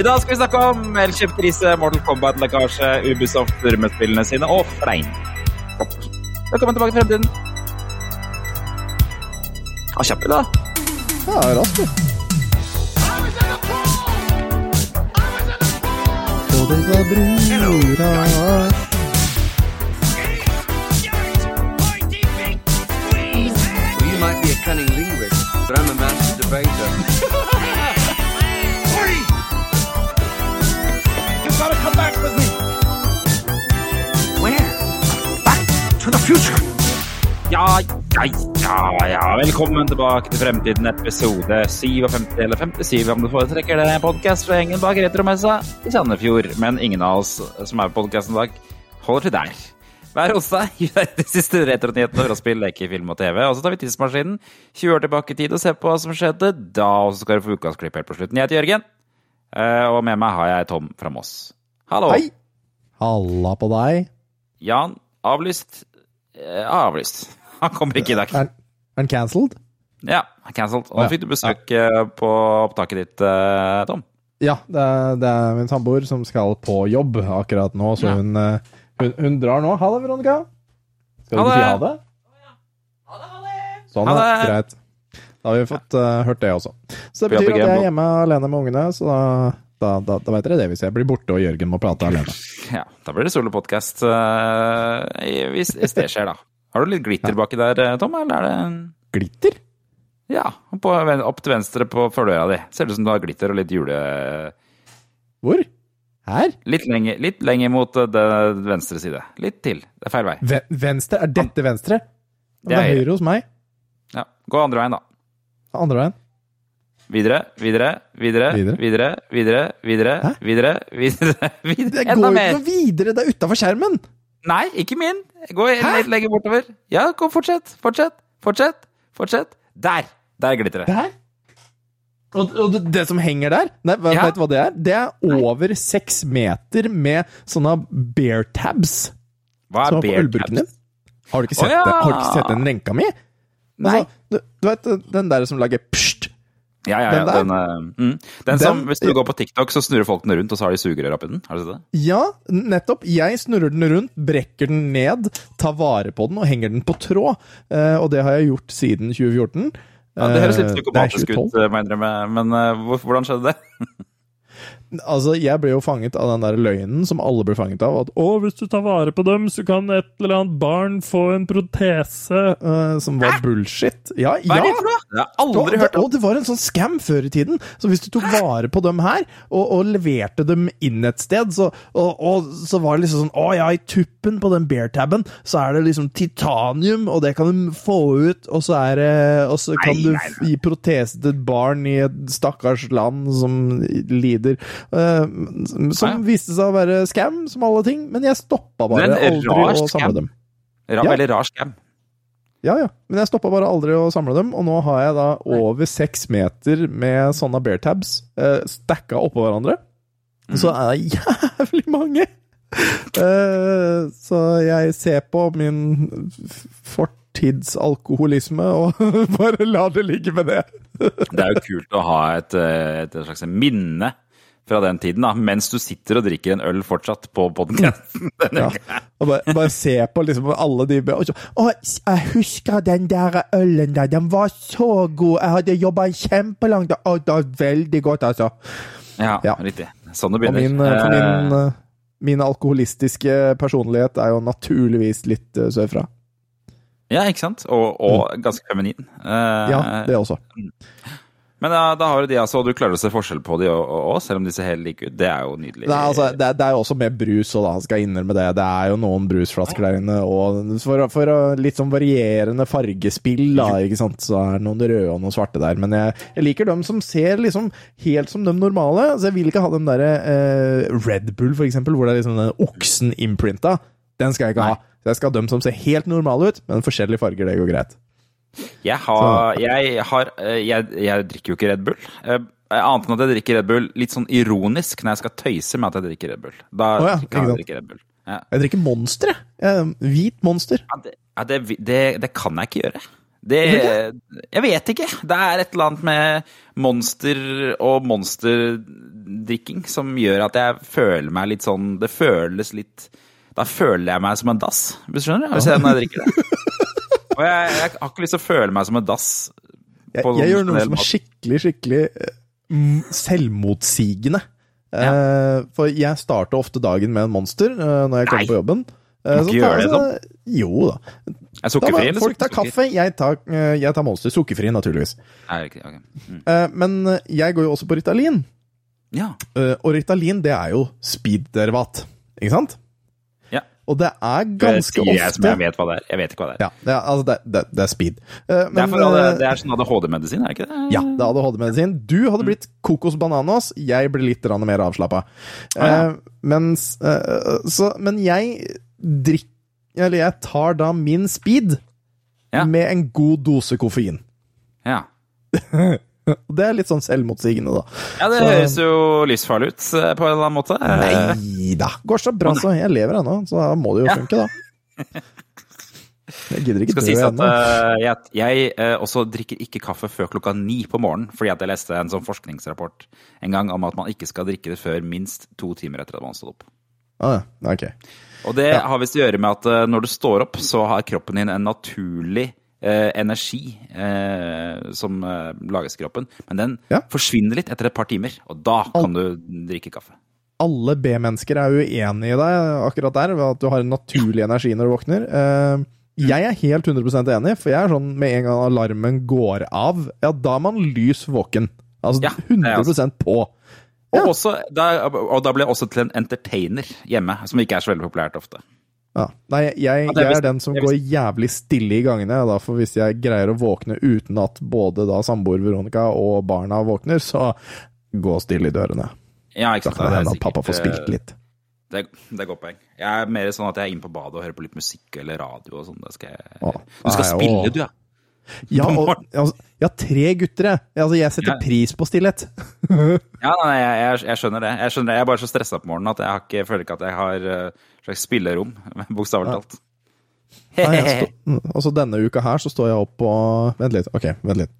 I dag skal vi snakke om Elkjøp-krise, Mortal Kombat-lekkasje, Ubisoft med sine og Flein. Velkommen tilbake til fremtiden. Ja, kjapp i dag. Ja, raskt, du. Og det var brura you might be a cunning linguist, but I'm a master debater. Ja, ja, ja, ja. Velkommen tilbake til Fremtiden, episode 57 eller 57, om du foretrekker det. Podkast fra gjengen bak retromessa i Sandefjord. Men ingen av oss som er på podkasten i dag, holder til der. Hver onsdag deg, vi de siste retronyhetene fra spill, leker, film og TV. Og så tar vi tidsmaskinen 20 år tilbake i tid og ser på hva som skjedde da. Og så skal du få ukas klipp helt på slutten. Jeg heter Jørgen, eh, og med meg har jeg Tom fra Moss. Hallo. Hei! Halla på deg. Jan, avlyst. Eh, avlyst. Han kommer ikke i dag. Er han cancelled? Ja, cancelled. Og nå ja. fikk du besøk ja. på opptaket ditt, eh, Tom. Ja, det er, det er min samboer som skal på jobb akkurat nå, så Ja. hun, eh, hun, hun drar nå. Ha det, Veronica. Skal du ikke si ha det. det? Sånn, Ha det. Greit. Da har vi fått uh, hørt det også. Så det betyr at jeg er hjemme alene med ungene, så da, da, da, da vet dere det hvis jeg blir borte og Jørgen må prate alene. Ja, da blir det solopodkast uh, hvis, hvis det skjer, da. Har du litt glitter baki der, eh, Tom, eller er det en Glitter? Ja, på, opp til venstre på følgeøya di. Ser ut som du har glitter og litt jule... Hvor? Her? Litt lenger, litt lenger mot eh, det venstre side. Litt til. Det er feil vei. V venstre? Er dette venstre? Det Det er er høyre hos meg. Ja, Gå andre veien, da. Andre veien. Videre, videre, videre, Videre? videre, videre, Hæ? videre, videre, videre. Det Enda går mer! ikke noe videre, det er utafor skjermen! Nei, ikke min. Gå litt lenger bortover. Ja, kom, fortsett, fortsett, fortsett, fortsett. Der! Der glitrer det. Der? Og, og det, det som henger der, nei, Ja. vet du hva det er? Det er over seks meter med sånne bear tabs Hva er bear tabs? Har du ikke sett, sett, ja. det? Har du ikke sett den lenka mi? Nei. Altså, du, du vet den der som lager pst? Ja, ja, ja. Den? Den, eh, mm. den som, Den- hvis du går på TikTok, så snurrer folk den rundt, og så har de sugerør oppi den. Har du sett det? Ja, nettopp. Jeg snurrer den rundt, brekker den ned, tar vare på den og henger den på tråd. Eh, og det har jeg gjort siden 2014. Ja, det høres litt Eh, psykopatisk nei, 2012. ut, må jeg innrømme. Men hvordan skjedde det? Altså, jeg ble jo fanget av den der løgnen som alle ble fanget av. At å, hvis du tar vare på dem, så kan et eller annet barn få en protese. Uh, som var bullshit. Ja, Hva er ja. det for noe? Det har aldri hørt om. og det var en sånn scam før i tiden. Så hvis du tok vare på dem her, og, og leverte dem inn et sted, så, og, og, så var det liksom sånn Å ja, i tuppen på den bear-tabben så er det liksom titanium, og det kan du få ut, og så er det Og så kan Nei, du nei, f- gi protese til et barn i et stakkars land som lider. Eh, som Ja, ja. viste seg å være scam, som alle ting, men jeg stoppa bare aldri å samle dem. Ra, Ja. Veldig rar scam. Ja, ja. Men jeg stoppa bare aldri å samle dem, og nå har jeg da over seks meter med sånne bear tabs uh, stacka oppå hverandre. Så er det jævlig mange! Eh, så jeg ser på min fortidsalkoholisme og bare lar det ligge med det. Det er jo kult å ha et, eh, et slags minne fra den tiden, da, mens du sitter og drikker en øl fortsatt på podkasten. Ja. Og bare, bare se på liksom alle de og så, Å, jeg husker den der ølen der. Den var så god. Jeg hadde jobba kjempelangt. Å, det var veldig godt, altså. Ja, Ja. riktig. Sånn det begynner. min, for min, Eh, eh, min alkoholistiske personlighet er jo naturligvis litt uh, sørfra. ja, ikke sant? Og, og ganske feminin. Eh, Ja, det også. Men da, da har du de, altså, og du klarer å se forskjell på de òg, selv om de ser helt like ut. Det er jo nydelig. Nei, altså, det, det er jo også med brus, og da skal jeg innrømme det. Det er jo noen brusflasker der inne, og for, for litt sånn varierende fargespill, da, ikke sant. Så er det noen røde og noen svarte der. Men jeg, jeg liker dem som ser liksom helt som de normale. Så jeg vil ikke ha den derre eh, Red Bull, for eksempel, hvor det er liksom den oksen imprinta. Den skal jeg ikke ha. Så jeg skal ha dem som ser helt normale ut, men forskjellige farger. Det går greit. Jeg har, jeg, har eh, jeg, jeg drikker jo ikke Red Bull. Eh, Annet enn at jeg drikker Red Bull litt sånn ironisk når jeg skal tøyse med at jeg drikker Red Bull. Da oh, ja, kan jeg drikke Red Bull. Ja. Jeg drikker Monster, jeg. Hvit Monster. Ja, det, det, det, det kan jeg ikke gjøre. Det Jeg vet ikke. Det er et eller annet med monster og drikking som gjør at jeg føler meg litt sånn Det føles litt Da føler jeg meg som en dass, hvis du skjønner? Hvis jeg, når jeg drikker det. Og jeg, jeg har ikke lyst til å føle meg som en dass. Jeg, jeg sånn gjør noe som er skikkelig, skikkelig eh, selvmotsigende. Ja. for jeg starter ofte dagen med en monster eh, når jeg kommer Nei. på jobben. Eh, må så ikke tar gjøre jeg det så- Jo da. Er sukkerfri eller folk tar kaffe, jeg tar, eh, jeg tar monster. Sukkerfri, naturligvis. Nei, okay, okay. Mm. Eh, men eh, jeg går jo også på Ritalin. Ja. Eh, og Ritalin, det er jo speed-derivat. Ikke sant? Og det er ganske sier jeg jeg ofte vet hva det er. Jeg vet ikke hva det er. Ja, det er, altså det, det, det er speed. Men, Det er, for eh, det er sånn ADHD-medisin, er det ikke det? Ja, det er ADHD-medisin. Du hadde blitt kokos bananas, jeg ble litt mer avslappa. Ah, ja. Eh, mens eh, så, Men jeg drikker Eller jeg tar da min speed Ja. med en god dose koffein. Ja. Det er litt sånn selvmotsigende, da. ja, det Så- høres jo livsfarlig ut eh, på en eller annen måte. Nei da. Går så bra, så. Jeg lever ennå, så da må det jo Ja. funke, da. Jeg gidder ikke skal dø ennå. eh, jeg, jeg uh, også drikker ikke kaffe før klokka ni på morgenen, fordi at jeg leste en sånn forskningsrapport en gang om at man ikke skal drikke det før minst to timer etter at man har stått opp. Ah, okay. ok. Og det har visst å gjøre med at uh, når du står opp, så har kroppen din en naturlig eh, energi eh, som eh, lages i kroppen, men den Ja. forsvinner litt etter et par timer, og da kan du drikke kaffe. alle B-mennesker er uenige i deg akkurat der, ved at du har en naturlig energi når du våkner. Eh, jeg er helt 100% enig, for jeg er sånn med en gang alarmen går av, ja, da er man lys våken. Altså Ja, er 100% på. Og, også, da, og da ble jeg også til en entertainer hjemme, som ikke er så veldig populært ofte. Ja. Nei, jeg, jeg er den som går jævlig stille i gangene, da, for hvis jeg greier å våkne uten at både da samboer Veronica og barna våkner, så gå stille i dørene. Ja, ikke Da kan det hende at pappa får spilt eh, litt. Det, det er godt poeng. Jeg er mer sånn at jeg er inne på badet og hører på litt musikk eller radio og sånn. Du skal spille, du, ja. Ja, og, altså, har tre gutter, jeg. Altså, jeg setter Ja. pris på stillhet. Ja, nei, jeg, jeg, jeg skjønner det. Jeg skjønner det. Jeg er bare så stressa på morgenen at jeg, har ikke, føler ikke at jeg har uh, slags spillerom, bokstavelig talt. Altså denne uka her så står jeg opp og Vent litt. Ok, vent litt.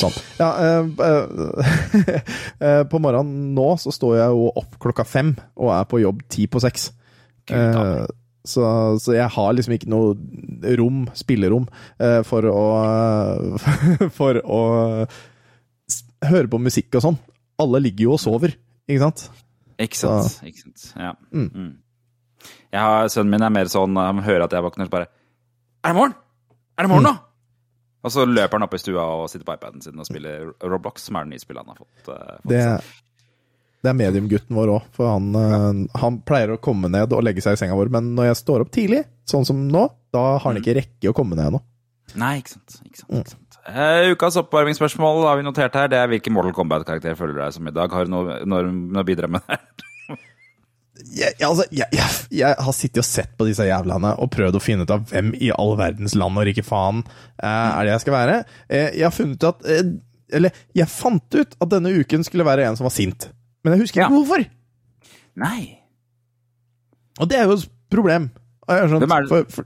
Sånn. Ja, eh, eh, på morgenen nå så står jeg jo opp klokka fem og er på jobb ti på seks. Eh, så, så jeg har liksom ikke noe rom, spillerom, eh, for å For å høre på musikk og sånn. Alle ligger jo og sover, ikke sant? Ikke sant. Ikke sant. Ja. Mm. Mm. Har, sønnen min er mer sånn Han hører at jeg våkner, så bare Er det morgen? Er det morgen nå? Og så løper han opp i stua og sitter på iPaden sin og spiller Roblox, som er det nye spillet han har fått. eh, fått Det. Det er mediumgutten vår òg, for han, ja. han pleier å komme ned og legge seg i senga vår, men når jeg står opp tidlig, sånn som nå, da har han ikke rekke å komme ned ennå. Nei, ikke sant. Ikke sant, ikke sant. Eh, ukas oppvarmingsspørsmål har vi notert her. Det er hvilken Mortal Kombat-karakter føler du deg som i dag? Har du noe, noe, å bidra med der? Jeg, altså, jeg, jeg, jeg har sittet og sett på disse jævlene og prøvd å finne ut av hvem i all verdens land og rike faen uh, er det jeg skal være. Uh, jeg har funnet ut at eh, Eller, jeg fant ut at denne uken skulle være en som var sint. Men jeg husker ikke Ja. hvorfor! Nei. Og det er jo et problem. skjønt. Hvem er det- For, for,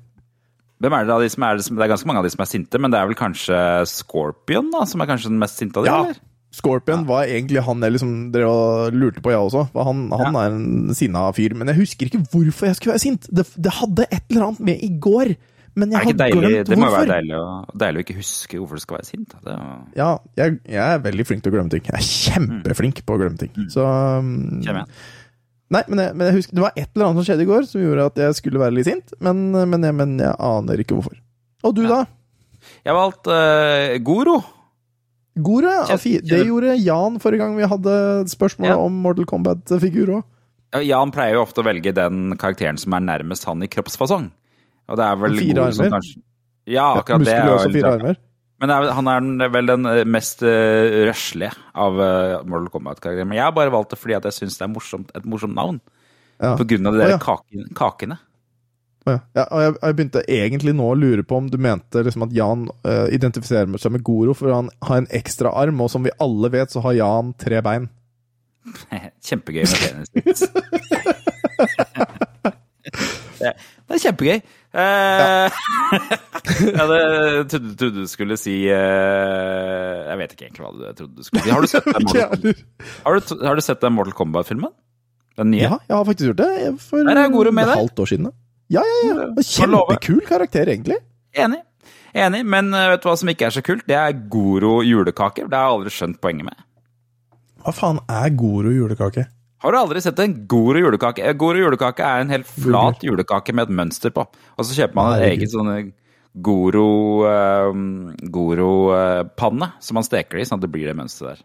Hvem er det av de som er Det er ganske mange av de som er sinte, men det er vel kanskje Scorpion da, som er kanskje den mest sinte av de, ja, eller? Scorpion var egentlig han jeg liksom drev og lurte på, jeg også. Han, han, ja. er en sinna fyr. Men jeg husker ikke hvorfor jeg skulle være sint. Det, det hadde et eller annet med i går. Men jeg har deilig? glemt Det må hvorfor. være deilig å, deilig å ikke huske hvorfor du skal være sint. er Ja, jeg, jeg er veldig flink til å glemme ting. Jeg er kjempeflink på å glemme ting. Så um, Kjem igjen. Nei, men, jeg, men jeg husker, det var et eller annet som skjedde i går som gjorde at jeg skulle være litt sint, men, men, jeg, men jeg aner ikke hvorfor. Og du, da? Jeg valgte uh, Goro. Goro? Ja, det gjorde Jan forrige gang vi hadde spørsmål Ja. om Mortal Kombat-figur òg. Jan pleier jo ofte å velge den karakteren som er nærmest han i kroppsfasong. Og det er vel Fire god, armer. kanskje Ja, akkurat det. Muskuløs jo og litt fire armer. Men det er, han er vel den eh, mest uh, røslige av uh, Mortal Kombat-karakterene. Men jeg har bare valgt det fordi at jeg syns det er morsomt, et morsomt navn. Ja. På grunn av de der ja. kaken, kakene. Å Ja. Ja, og jeg, jeg begynte egentlig nå å lure på om du mente liksom at Jan uh, identifiserer seg med Goro, for han har en ekstra arm, og som vi alle vet, så har Jan tre bein. Kjempegøy med penis. det, det er kjempegøy. Eh, jeg hadde trodde, trodde du skulle si eh, Jeg vet ikke egentlig hva du trodde du skulle si. Har du sett den Mortal, har du, har du sett den Mortal Kombat-filmen? Den nye? Ja, jeg har faktisk gjort det for er med et halvt år siden. Ja, ja, ja. Ja. Kjempekul karakter, egentlig. Enig. Enig, men eh, vet du hva som ikke er så kult? Det er Goro julekake. Det har jeg aldri skjønt poenget med. Hva faen er Goro julekake? Har du aldri sett en Goro julekake? Goro julekake er en helt flat julekake med et mønster på. Og så kjøper man en egen sånn Goro eh, Goro-panne som man steker i, sånn at det blir det mønsteret der.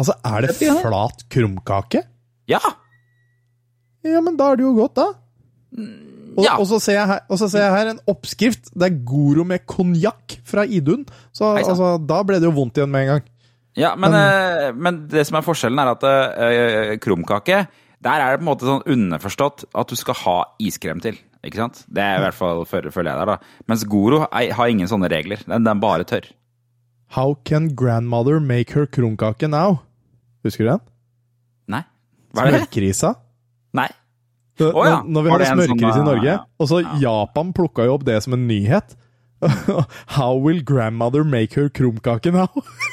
Altså, er det flat krumkake? Ja! Ja, men da er det jo godt, da. Og, Ja. og, så ser jeg her, og så ser jeg her en oppskrift. Det er Goro med konjakk fra Idun. Så altså, da ble det jo vondt igjen med en gang. Ja, men, eh, men det som er forskjellen, er at uh, krumkake Der er det på en måte sånn underforstått at du skal ha iskrem til. Ikke sant? Det er i hvert fall føler, jeg der, da. Mens Goro er, har ingen sånne regler. Den, den bare tørr. How can grandmother make her krumkake now? Husker du den? Nei. Hva er det? Smørkrisa. Nei. Når, oh, ja. når vi har hadde en sånn, i eh, Norge, ja. og så Japan plukka jo opp det som en nyhet. How will grandmother make her krumkake now?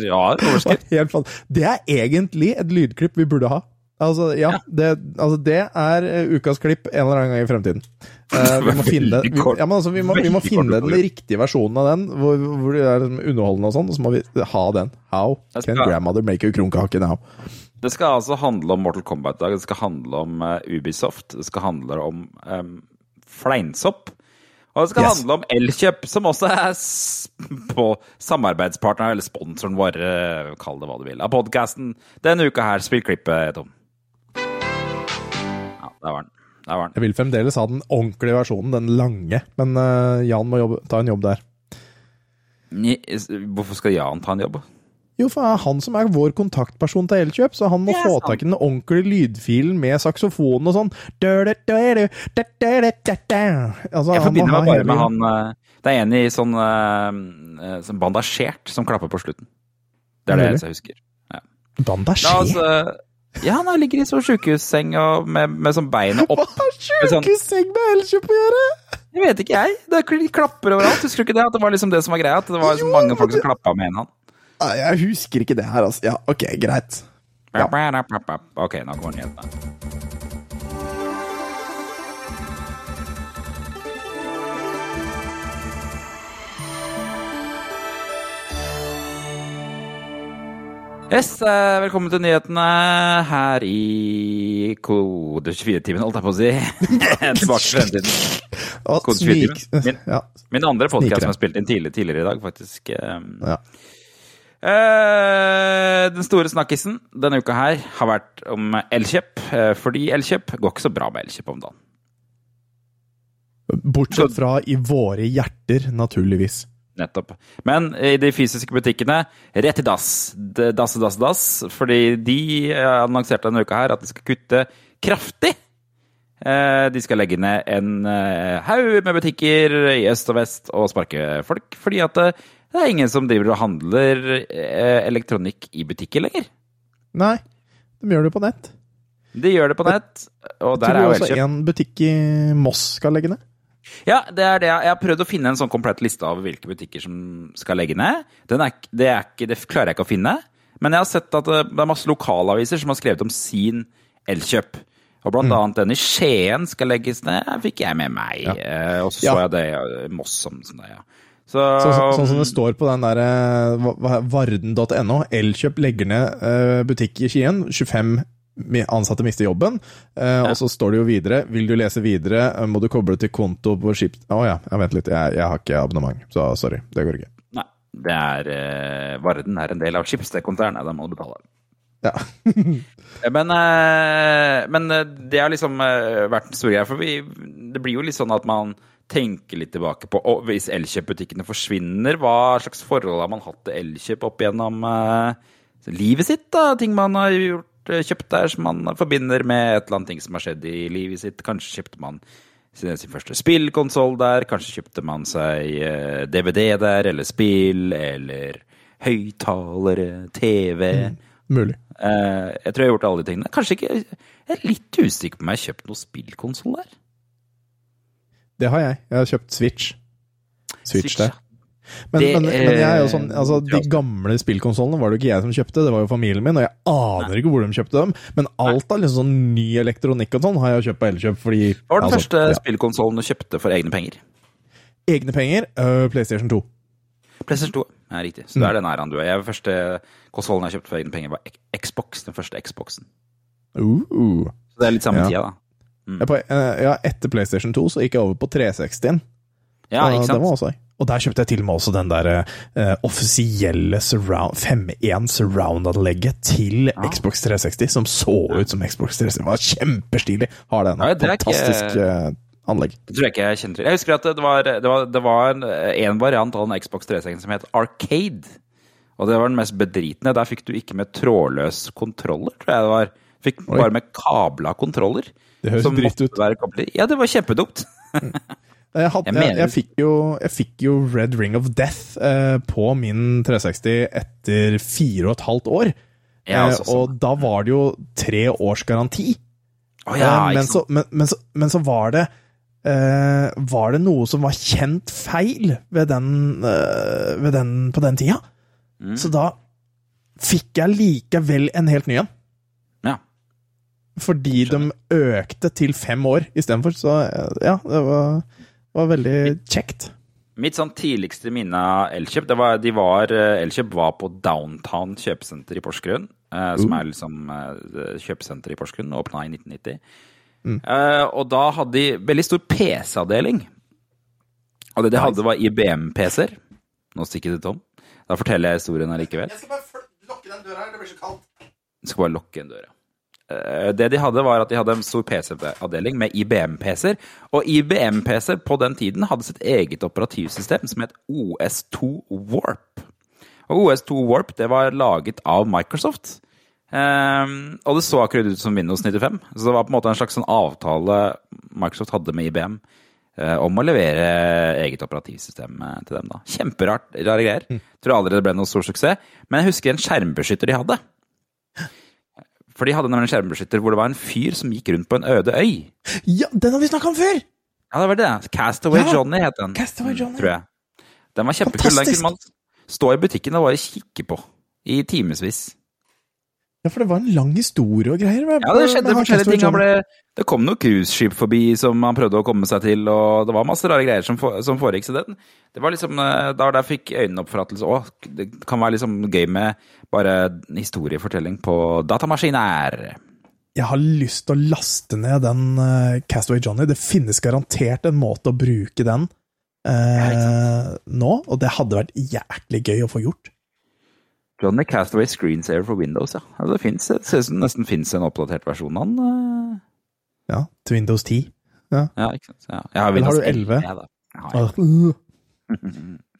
Ja, overskrift. Det er egentlig et lydklipp vi burde ha. Altså, ja, Det, altså, det er eh, ukas klipp en eller annen gang i fremtiden. Uh, vi, må finne, vi, ja, men altså, vi, må, vi må finne den riktige versjonen av den, hvor, hvor det er liksom underholdende og sånn, og så må vi ha den. How can grandmother make a krumkake now? Det skal altså handle om Mortal Kombat i dag. Det skal handle om uh, Ubisoft. Det skal handle om um, fleinsopp. Og det skal Yes. handle om Elkjøp, som også er på samarbeidspartneren, eller sponsoren vår, eh, kall det hva du vil, av podkasten denne uka her. Spill klippet, Tom. Ja, der var den. Der var den. Jeg vil fremdeles ha den ordentlige versjonen, den lange, men eh, Jan må jobbe, ta en jobb der. Hvorfor skal Jan ta en jobb? Jo, for det er han som er vår kontaktperson til Elkjøp, så han må få sant. tak i den ordentlige lydfilen med saksofonen og sånn. Altså, Jeg forbinder meg bare med han eh, Det er en i sånn, eh, eh, sånn bandasjert som klapper på slutten. Det er det eneste jeg husker. Ja. Bandasjert? oss, eh, ja, han ligger i sånn sjukehusseng med, med sånn beinet opp. Hva har sånn- sjukehusseng med Elkjøp å gjøre? Jeg vet ikke, jeg. Det klapper overalt. Husker du ikke det? At det var liksom det som var greia? At det var så mange folk som klappa med en hånd. Nei, Jeg husker ikke det her, altså. Ja, ok, greit. Ja. Ok, nå kommer nyhetene. Yes, eh, velkommen til nyhetene her i Kode 24-timen, holdt jeg på å si. Tilbake til fremtiden. Kode snik... 24. Min, min andre podkast som jeg spilte inn tidlig, tidligere i dag, faktisk. eh, ja. Eh, den store snakkisen denne uka her har vært om Elkjøp. eh, fordi Elkjøp går ikke så bra med Elkjøp om dagen. Bortsett fra i våre hjerter, naturligvis. Nettopp. Men i de fysiske butikkene, rett i dass. Dass, dass, dass. Fordi de eh, annonserte denne uka her at de skal kutte kraftig. De skal legge ned en haug med butikker i øst og vest og sparke folk. Fordi at det er ingen som driver og handler eh, elektronikk i butikker lenger. Nei, de gjør det på nett. De gjør det på nett, og der er tror du også Elkjøp. en butikk i Moss skal legge ned. Ja, det er det. Jeg har prøvd å finne en sånn komplett liste av hvilke butikker som skal legge ned. Den er, det, er ikke, det klarer jeg ikke å finne. Men jeg har sett at det det er masse lokalaviser som har skrevet om sin Elkjøp. Og blant Mm. annet den i Skien skal legges ned, fikk jeg med meg. Ja. Og så så Ja. jeg det i Moss som som det, ja. Så, Så, så, sånn som det står på den der eh, varden.no. Elkjøp legger ned eh, butikk i Skien. 25 ansatte mister jobben. Ja. Og så står det jo videre. Vil du lese videre, eh, må du koble til konto på skip... Å ja, jeg vent litt. Jeg, jeg har ikke abonnement, så sorry. Det går ikke. Nei, det er eh, Varden er en del av Schibsted-konsernet, da må du betale. Ja. Men, eh, men eh, det har liksom eh, vært en stor greie. For vi, det blir jo litt sånn at man tenker litt tilbake på og hvis Elkjøp-butikkene forsvinner, hva slags forhold har man hatt til Elkjøp opp gjennom uh, livet sitt? da? Ting man har gjort, eh, kjøpt der som man forbinder med et eller annet ting som har skjedd i livet sitt. Kanskje kjøpte man sin, sin første spillkonsoll der, kanskje kjøpte man seg uh, DVD der, eller spill, eller høyttalere, TV. Mulig. Uh, jeg tror jeg har gjort alle de tingene. Kanskje ikke Jeg er litt usikker på om jeg har kjøpt noen spillkonsoll der. Det har jeg. Jeg har kjøpt Switch. Switch, Switch, der. Men, Det, men, men jeg er jo sånn, altså De gamle spillkonsollene var det jo ikke jeg som kjøpte, det var jo familien min, og jeg aner ikke hvor de kjøpte dem. Men alt av liksom sånn ny elektronikk og sånn har jeg kjøpt på Elkjøp, fordi Hva var den altså, første ja. spillkonsollen du kjøpte for egne penger? Egne penger, Uh, PlayStation 2. PlayStation 2. Ja, riktig. Så det er den æraen du er. Jeg, første konsollen jeg kjøpte for egne penger, var Xbox. Den første Xboxen. Uh, Så det er litt samme Ja. tida, da. På, øh, ja, etter PlayStation 2 så gikk jeg over på 360-en. Ja, ikke sant? også, og der kjøpte jeg til og med også den der uh, offisielle surround, 5.1 surround-anlegget til Ja. Xbox 360, som så ut som Xbox 360. Det var kjempestilig. Har det Ja, er ikke- Fantastisk eh, anlegg. Det tror jeg ikke jeg kjenner til. Jeg husker at det var, det var, det var en, en variant av den Xbox 360 som het Arcade. Og det var den mest bedritne. Der fikk du ikke med trådløs kontroller, tror jeg det var. Fikk Oi. bare med kabla kontroller. Det høres dritt ut. Ja, det var kjempedumt. Jeg, hadde, Jeg jeg, fikk jo, jeg fikk jo Red Ring of Death eh, på min 360 etter fire og et halvt år. Ja, Eh, altså, sånn. og da var det jo tre års garanti. Oh, ja, Eh, men, så, men, men, så, men så var det eh, Var det noe som var kjent feil ved den, eh, ved den på den tida? Mm. Så da fikk jeg likevel en helt ny en. Fordi de økte til fem år istedenfor. Så eh, ja, det var, var veldig kjekt. Mitt sånn tidligste minne av Elkjøp det var, de var, eh, Elkjøp var på Downtown kjøpesenter i Porsgrunn. Uh. Som er liksom kjøpesenteret kjøpesenter i Porsgrunn. Åpna i 1990. Mm. Uh, og da hadde de veldig stor PC-avdeling. Og det de hadde, var IBM-PC-er. Nå stikker det tom. Da forteller jeg historien allikevel. skal bare lukke den døra her, det blir så kaldt. Jeg skal bare lukke en dør, ja. Eh, Det de hadde, var at de hadde en stor PC-avdeling med IBM-PC-er. Og IBM-PC-er på den tiden hadde sitt eget operativsystem som het OS2 Warp. Og OS2 Warp det var laget av Microsoft. Ehm, og det så akkurat ut som Windows 95. Så det var på en måte en slags sånn avtale Microsoft hadde med IBM eh, om å levere eget operativsystem eh, til dem. da. Kjemperart, rare greier. Tror aldri det ble noen stor suksess. Men jeg husker en skjermbeskytter de hadde. For de hadde nemlig en skjermbeskytter hvor det var en fyr som gikk rundt på en øde øy. Ja, den har vi snakka om før! Ja, det var det. Castaway Ja, Johnny het den. Castaway Johnny. Tror jeg. Den var kjempekul. Den kunne man stå i butikken og bare kikke på i timevis. Ja, for det var en lang historie og greier. med- Ja, det skjedde forskjellige ting. Ble, det kom noen cruiseskip forbi som han prøvde å komme seg til, og det var masse rare greier som, for, som foregikk. Så den, det var liksom eh, da der fikk øynene opp for at det kan være liksom gøy med bare historiefortelling på datamaskiner. Jeg har lyst til å laste ned den uh, Castaway Johnny. Det finnes garantert en måte å bruke den uh, nå, og det hadde vært jæklig gøy å få gjort. Johnny Castaway Screensaver for Windows, ja. ja det, finnes, det ser ut som det nesten fins en oppdatert versjon av den. eh. Ja, til Windows 10. Ja, ikke sant. Ja. Jeg har Men har Windows du 11? Ja. Jeg.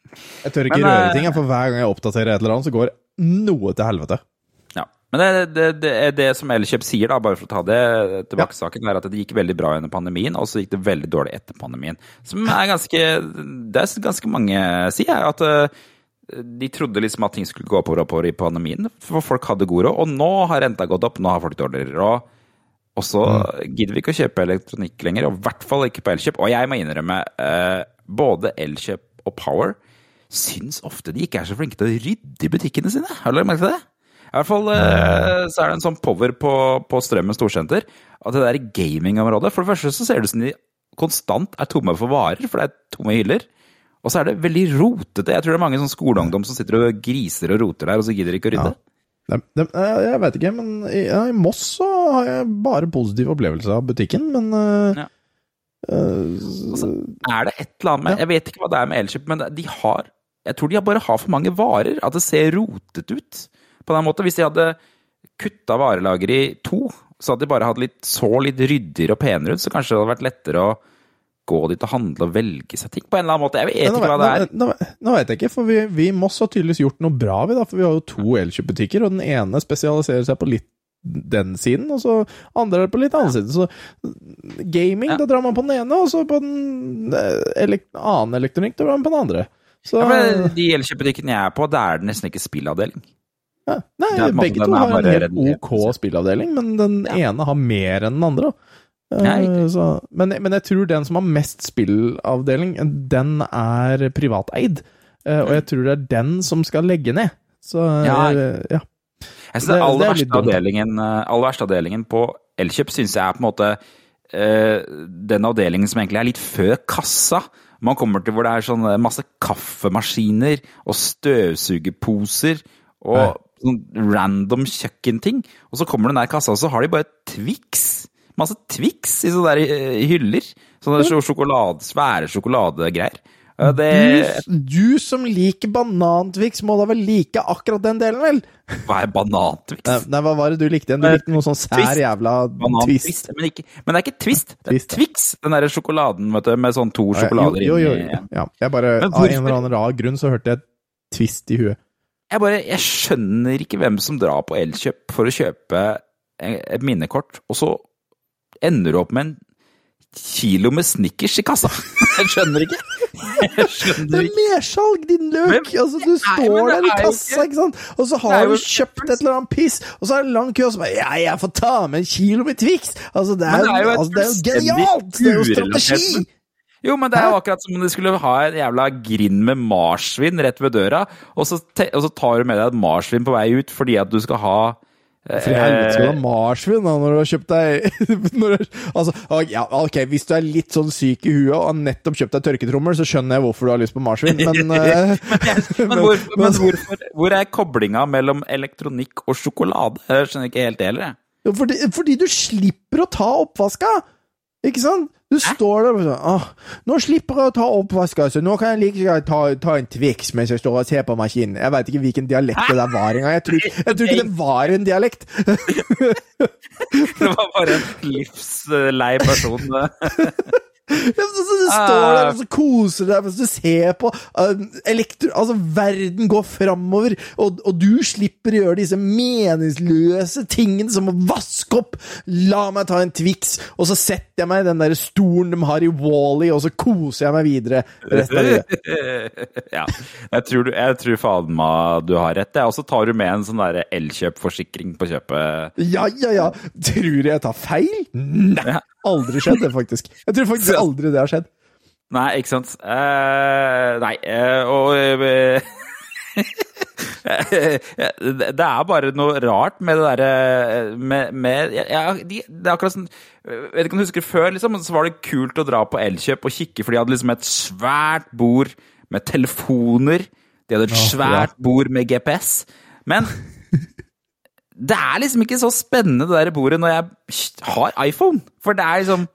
Jeg tør ikke Men, røre eh, ting, for hver gang jeg oppdaterer et eller annet, så går noe til helvete. Ja. Men det, det, det det som Elkjøp sier, da, bare for å ta det tilbake saken, er at det gikk veldig bra under pandemien, og så gikk det veldig dårlig etter pandemien. Som er ganske Det er ganske mange sier jeg, at eh, de trodde liksom at ting skulle gå oppover i pandemien, for folk hadde god råd. Og nå har renta gått opp, nå har folk dårligere råd. Og så gidder vi ikke å kjøpe elektronikk lenger, og i hvert fall ikke på Elkjøp. Og jeg må innrømme, eh, både Elkjøp og Power syns ofte de ikke er så flinke til å rydde i butikkene sine. Har du lagt merke til det? I hvert fall eh, så er det en sånn power på, på Strømmen storsenter at det der gamingområdet For det første så ser det ut som de konstant er tomme for varer, for det er tomme hyller. Og så er det veldig rotete. Jeg tror det er mange sånn skoleungdom som sitter og griser og roter der, og så gidder de ikke å rydde. Ja. De, jeg jeg vet ikke, men i, ja, i Moss så har jeg bare positive opplevelser av butikken, men uh, Ja. uh, Altså, er det et eller annet med Jeg vet ikke hva det er med Elkjøp, men de har Jeg tror de bare har for mange varer. At det ser rotete ut. På den måten. Hvis de hadde kutta varelageret i to, så hadde de bare hatt litt, så litt ryddigere og penere ut, så kanskje det hadde vært lettere å gå dit og handle og velge seg ting på en eller annen måte. Jeg vet ikke hva det er. Nå, nå, nå vet jeg ikke, for vi, vi i Moss har tydeligvis gjort noe bra, vi da, for vi har jo to elkjøpbutikker, og den ene spesialiserer seg på litt den siden, og så andre er på litt annen side. Så gaming, Ja. da drar man på den ene, og så på den elekt annen elektronikk, da drar man på den andre. Så, Ja, men de elkjøpbutikkene jeg er på, der er det nesten ikke spillavdeling. ja, nei, det begge to har en helt ok spillavdeling, men den ene har mer enn den andre. da. Eh, Nei. så, men, men jeg tror den som har mest spillavdeling, den er privateid. Eh, og jeg tror det er den som skal legge ned. Så Ja. eh, ja. Jeg synes Det- aller det er verste, avdelingen, aller verste avdelingen på Elkjøp syns jeg er på en måte den avdelingen som egentlig er litt før kassa. Man kommer til hvor det er sånn masse kaffemaskiner og støvsugerposer og sånn random kjøkkenting. Og så kommer du nær kassa, og så har de bare Twix. Masse Twix i sånne der eh, hyller. Sånne sjokolade, svære sjokoladegreier. Eh, Det, Du, du som liker banantwix må da vel like akkurat den delen, vel? hva er banantwix? Nei, nei, hva var det du likte igjen? Du likte noe sånn sær Twist. jævla twist. Men, ikke, men det er ikke Twist, det er Twist. Twix. Den derre sjokoladen vet du, med sånn to sjokolader jo, jo, inni. jo. Ja, jeg bare, Av en eller annen rar grunn så hørte jeg twist i huet. Jeg bare, jeg skjønner ikke hvem som drar på Elkjøp for å kjøpe et minnekort, og så ender du opp med en kilo med Snickers i kassa. Jeg skjønner ikke. Jeg Det er mersalg, din løk! Altså, du står der i kassa, ikke- sant? og så har du kjøpt et eller annet piss, og så er det lang kø, og så bare Ja, jeg får ta med en kilo med Twix! Altså, det er, det er jo altså, det er jo genialt! Det er jo strategi! Jo, men det er jo akkurat som om de skulle ha en jævla grind med marsvin rett ved døra, og så, og så tar du med deg et marsvin på vei ut fordi at du skal ha For i helvete skal du ha marsvin da, når du har kjøpt deg når altså, ja, ok, Hvis du er litt sånn syk i huet og har nettopp kjøpt deg tørketrommel, så skjønner jeg hvorfor du har lyst på marsvin, men men, Men, hvor, men hvorfor, hvor er koblinga mellom elektronikk og sjokolade? Jeg skjønner ikke helt det heller, jeg. Fordi, fordi du slipper å ta oppvaska! Ikke sant? Du står det sånn nå slipper jeg å ta oppvasken, så nå kan jeg like gjerne ta, ta en Twix mens jeg står og ser på maskinen. Jeg veit ikke hvilken dialekt det der var engang. Jeg, tror- jeg tror ikke det var en dialekt. Det var bare en livslei person. Ja, så, står der og så koser deg mens du ser på uh, elektro... Altså, verden går framover, og, og du slipper å gjøre disse meningsløse tingene som å vaske opp. La meg ta en Twix, og så setter jeg meg i den der stolen de har i Wall-E, og så koser jeg meg videre ja, jeg tror, du, jeg tror faen meg du har rett. jeg. Og så tar du med en sånn der Elkjøp-forsikring på kjøpet. Ja, ja, ja. Tror du jeg tar feil? Nei. Aldri skjedd det, faktisk. Jeg tror faktisk aldri det har skjedd. Nei, ikke sant. Uh, nei, uh, og eh, Det er bare noe rart med det derre med, med ja, de, Det er akkurat sånn jeg Vet ikke om du husker før, liksom, så var det kult å dra på Elkjøp og kikke, for de hadde liksom et svært bord med telefoner. De hadde et svært bord med GPS. Men det er liksom ikke så spennende det der bordet når jeg har iPhone. For det er liksom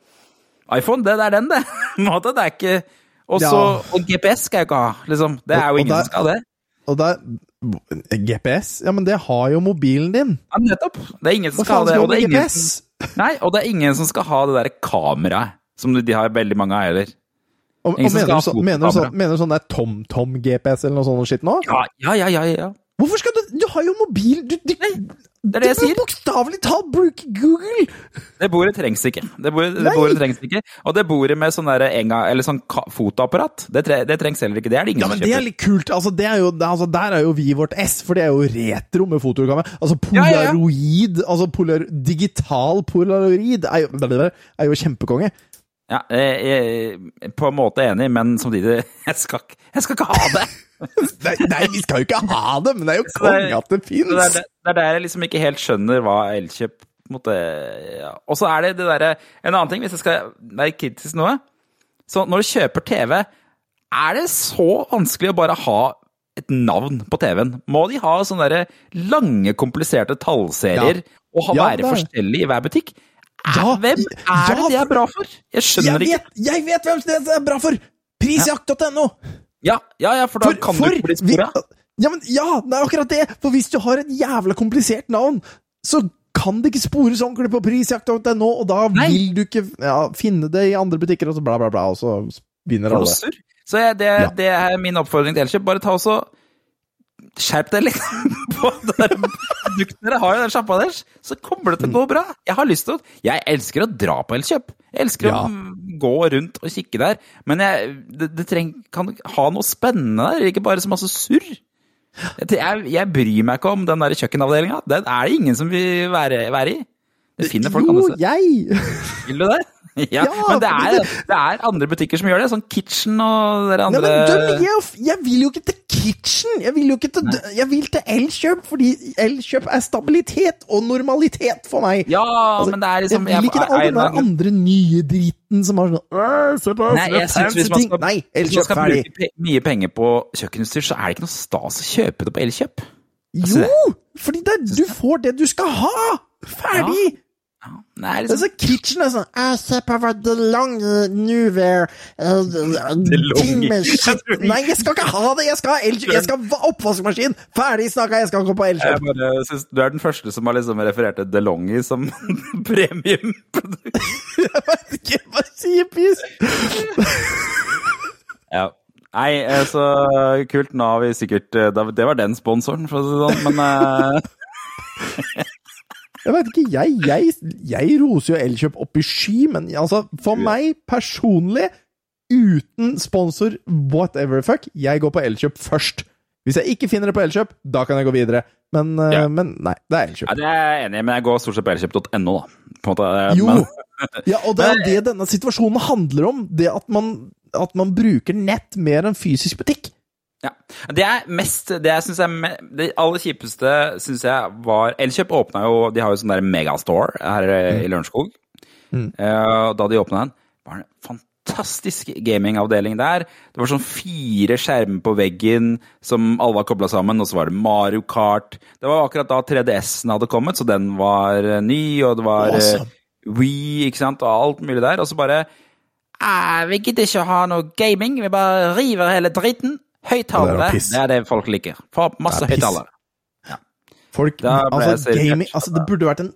iPhone, det, det er den, det. Det er ikke Også, Ja. Og GPS skal jeg ikke ha, liksom. Det er jo ingen der- som skal ha det. Og der, GPS? Ja, men det har jo mobilen din. Ja, nettopp. Det er ingen som skal ha det. Og det er ingen som, nei, og det er ingen som skal ha det derre kameraet som de har veldig mange av heller. Og, og mener, du så, mener, du så, mener du sånn der TomTom-GPS eller noe sånt skitt nå? Ja, ja, ja, ja. Hvorfor skal Du har jo mobil! Du, du, Det er det jeg du sier. bør bokstavelig talt bruke Google! Det bordet trengs ikke. Det bordet, det bordet trengs ikke. Og det bordet med sånn der enga, eller sånn fotoapparat, det, tre, det trengs heller ikke. Det er det ingen Ja, men som det er litt kult. Altså, det er jo, det, altså, der er jo vi vårt S, for det er jo retro med fotokamera. Altså, Ja, ja, ja. polaroid Altså, polar, digital polaroid er jo, er jo kjempekonge. Ja, jeg, jeg er på en måte enig, men samtidig Jeg skal, jeg skal ikke ha det! Nei, nei, vi skal jo ikke ha det, men det er jo konge at det fins! det, det er der jeg liksom ikke helt skjønner hva Elkjøp måtte ja. Og så er det det derre En annen ting, hvis jeg skal være kritisk noe Så når du kjøper TV, er det så vanskelig å bare ha et navn på TV-en? Må de ha sånne der lange, kompliserte tallserier og ha, Ja, være det forskjellige i hver butikk? Ja, hvem er ja, det det er bra for? Jeg skjønner Jeg ikke. vet, jeg vet hvem det er bra for! Prisjakt.no! Ja, ja, ja, for da kan du ikke bli spora. Ja, men, ja, det er akkurat det! For hvis du har et jævla komplisert navn, så kan det ikke spores ordentlig på prisjakt.no, og da Nei. vil du ikke ja, finne det i andre butikker, og så bla, bla, bla, og så vinner alle. Så det, det er min oppfordring til Elkjøp. Bare ta også Skjerp deg litt på det produktet dere har i den sjappa deres, så kommer det til å gå bra. Jeg har lyst til å Jeg elsker å dra på Elkjøp. Jeg elsker Ja. å gå rundt og kikke der. Men jeg, det, det treng, kan ha noe spennende der, ikke bare så masse surr. Jeg, jeg, bryr meg ikke om den der kjøkkenavdelinga. Den er det ingen som vil være, være i. finner folk andre steder. jeg! Vil du det? Ja, Ja, men det er, det- er andre butikker som gjør det. Sånn Kitchen og dere Nei, andre men døm, jeg, jeg vil jo ikke til Kitchen! Jeg vil jo ikke til, jeg vil til Elkjøp, fordi Elkjøp er stabilitet og normalitet for meg. Ja, Altså, men det er liksom jeg vil ikke det all den andre nye driten som har sånn Nei, jeg synes hvis man skal, Nei, Elkjøp skal bruke pe mye penger på kjøkkenutstyr, så er det ikke noe stas å kjøpe det på Elkjøp. Jo! Fordi det, du får det du skal ha! Ferdig! Ja, det er Altså, liksom kitchen er sånn Jeg ser på hva Long Nuver Ting med shit Nei, jeg skal ikke ha det! Jeg skal ha! Jeg skal oppvaskmaskin! Ferdig snakka! Jeg skal gå på Elkjøp! Du er den første som har liksom referert til DeLonghi som premiumprodukt. Jeg vet ikke hva sier! Ja. Nei, eh, så kult. Nå har vi sikkert eh, Det var den sponsoren, for å si det sånn, men eh, Jeg veit ikke, jeg, jeg, jeg roser jo Elkjøp opp i sky, men altså, for meg personlig, uten sponsor, whatever fuck, jeg går på Elkjøp først. Hvis jeg ikke finner det på Elkjøp, da kan jeg gå videre. Men, eh, Ja. men nei, det er Elkjøp. ja, Det er jeg enig i, men jeg går stort sett på elkjøp.no, da. På en måte, eh, Jo! Men, Ja, og det er det denne situasjonen handler om. Det at man, at man bruker nett mer enn fysisk butikk. Ja. Det er mest Det jeg synes er Det aller kjipeste syns jeg var Elkjøp åpna jo De har jo sånn der megastore her mm. i Lørenskog. Mm. Uh, da de åpna den, var det en fantastisk gamingavdeling der. Det var sånn fire skjermer på veggen som alle var kobla sammen, og så var det Mario Kart. Det var akkurat da 3DS-en hadde kommet, så den var eh, ny, og det var eh, Awesome. Wii, ikke sant, og alt mulig der. Og så bare «Ah, Vi gidder ikke å ha noe gaming, vi bare river hele dritten. Ja, det Høyttalere, er det er det folk liker. Få masse høyttalere. Ja. Folk, altså, gaming Altså, det burde vært en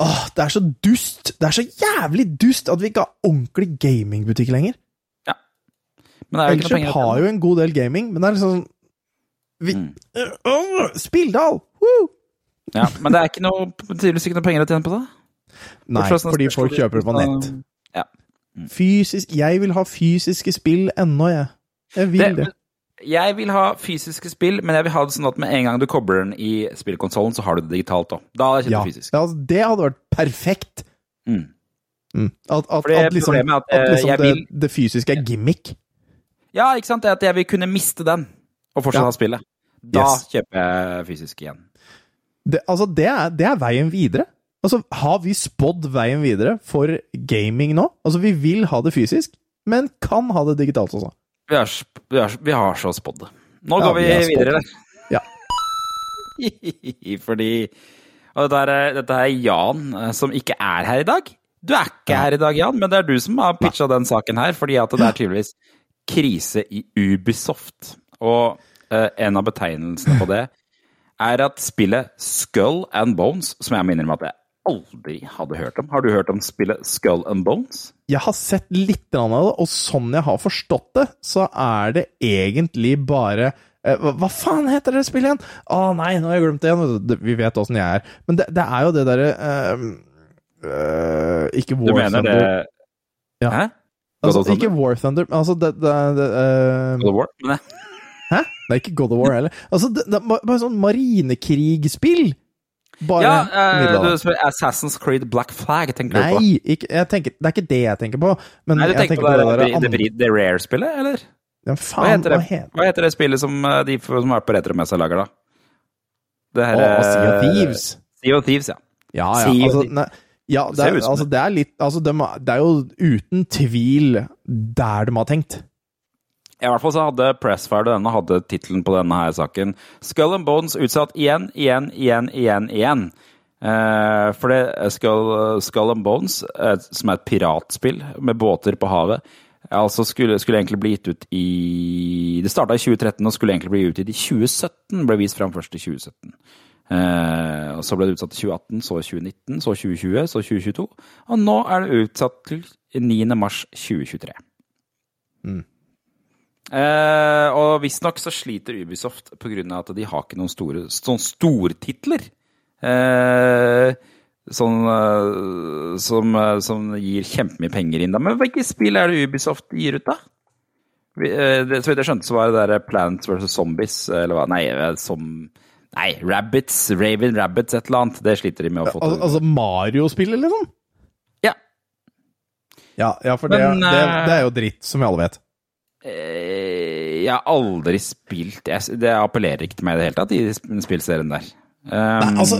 Åh, det er så dust! Det er så jævlig dust at vi ikke har ordentlig gamingbutikk lenger. Men det er jo ikke Elkjøp har jo en god del gaming, men det er liksom vi, Mm. Øh, Spilldal! Woo! Ja, men det er ikke noe, tydeligvis ikke noe penger å tjene på det. Nei, fordi folk kjøper det på nett. Ja. Fysisk Jeg vil ha fysiske spill ennå, jeg. Jeg vil det. Det- Jeg vil ha fysiske spill, men jeg vil ha det sånn at med en gang du kobler den i spillkonsollen, så har du det digitalt òg. Da hadde jeg Ja. det fysisk. ja, altså, det hadde vært perfekt. Mm. Mm. At, at, at liksom, er at, at eh, liksom det, vil- det fysiske er gimmick. Ja, ikke sant? Det at jeg vil kunne miste den, og fortsatt Ja. ha spillet. Da Yes. kjøper jeg fysisk igjen. Det, altså, det er, det er veien videre. Altså, har vi spådd veien videre for gaming nå? Altså, vi vil ha det fysisk, men kan ha det digitalt også. Vi har, vi er, vi har så spådd det. Nå Ja, går vi, vi videre. Ja. Fordi Og dette er, dette er Jan eh, som ikke er her i dag. Du er ikke Ja. her i dag, Jan, men det er du som har pitcha den saken her. Fordi at det er tydeligvis krise i Ubisoft. Og eh, en av betegnelsene på det er at spillet Skull and Bones, som jeg må innrømme at jeg aldri hadde hørt om Har du hørt om spillet Skull and Bones? Jeg har sett litt av det, og sånn jeg har forstått det, så er det egentlig bare eh, hva, hva faen heter det spillet igjen? Å nei, nå har jeg glemt det igjen. Vi vet åssen jeg er. Men det, det er jo det derre uh, uh, Ikke Du War Thunder. det Thunder. Ja. Hæ? Altså, ikke War Thunder, altså det, det, det uh, God of War? Nei. Hæ? Det er ikke God of War heller. Altså, det, det bare sånn marinekrigspill. Bare Ja, eh, du spør Assassin's Creed Black Flag, tenker du på? Nei, det er ikke det jeg tenker på. Men Nei, du tenker tenker på det, på det det, det, det, Rare-spillet, eller? Ja, faen, Hva heter hva heter hva heter det spillet som eh, de som er på Retromessa lager, da? Det her oh, Sea of Thieves. Sea of Thieves, ja. Ja, ja. Altså, ne, ja det, er, altså, det er litt altså, de, Det er jo uten tvil der de har tenkt. I hvert fall så hadde Pressfire denne hadde tittelen på denne her saken Skull and Bones utsatt igjen, igjen, igjen, igjen, igjen. Eh, for det er Skull, Skull and Bones, eh, som er et piratspill med båter på havet, altså skulle, skulle egentlig bli gitt ut i Det starta i 2013 og skulle egentlig bli utgitt i 2017. Ble vist fram først i 2017. Eh, og Så ble det utsatt til 2018, så 2019, så 2020, så 2022. Og nå er det utsatt til 9. mars 2023. Eh, og visstnok så sliter Ubisoft pga. at de har ikke noen store sånn stortitler. Eh, sånn, eh, som, eh, som gir kjempemye penger inn. da. Men hvilke spill er det Ubisoft gir ut, da? Vi, eh, det, så vidt jeg skjønte, så var det der Plants vs. Zombies, eller hva Nei, som Nei, Rabbits, Raven Rabbits, et eller annet. Det sliter de med å få Al altså Mario-spillet, liksom? Ja. Ja, ja for det, Men, det, det er jo dritt, som vi alle vet. Eh, Jeg har aldri spilt Det appellerer ikke til meg i det hele tatt, i den spillserien der. Um, Nei, altså,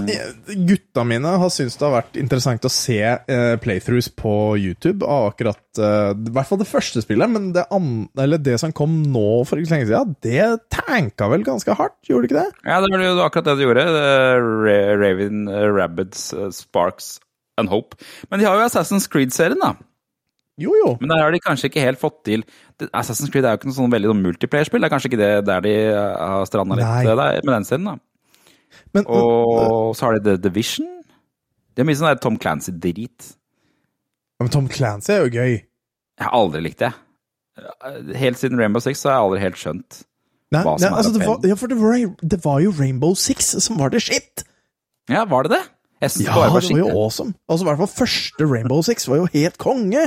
gutta mine har syntes det har vært interessant å se uh, playthroughs på YouTube av akkurat uh, I hvert fall det første spillet, men det, an eller det som kom nå for ikke lenge siden, det tanka vel ganske hardt, gjorde det ikke det? Ja, det var jo akkurat det de gjorde. Raven, Rabbids, Sparks and Hope. Men de har jo Assassin's Creed-serien, da. Jo, jo. Men der har de kanskje ikke helt fått til Assassin's Creed er jo ikke noe sånn veldig sånn multiplayer-spill. Det er kanskje ikke det der de eh, har stranda litt der, med den serien, da. Men, Og så har de The Division. Det er mye sånn der Tom Clancy-drit. Ja, men Tom Clancy er jo gøy. Jeg har aldri likt det. Helt siden Rainbow Six så har jeg aldri helt skjønt Nei, Hva som nei, er altså, det, var, ja, for det var, det var jo Rainbow Six som var det shit! Ja, var det det? Ja, det var det var jo awesome. Altså, I hvert fall første Rainbow Six var jo helt konge!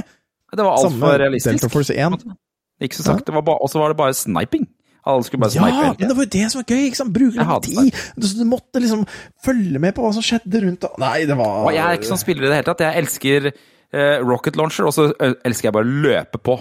Det var altfor realistisk. Delta Force 1. Ikke så sagt. Det var ba- Og så var det bare sniping. Alle skulle bare Ja, snipe Ja, men det var jo det som var gøy! ikke sant? Bruke litt tid. Så du måtte liksom følge med på hva som skjedde rundt og Nei, det var Og jeg er ikke sånn spiller i det hele tatt. Jeg elsker eh, rocket launcher, og så elsker jeg bare å løpe på.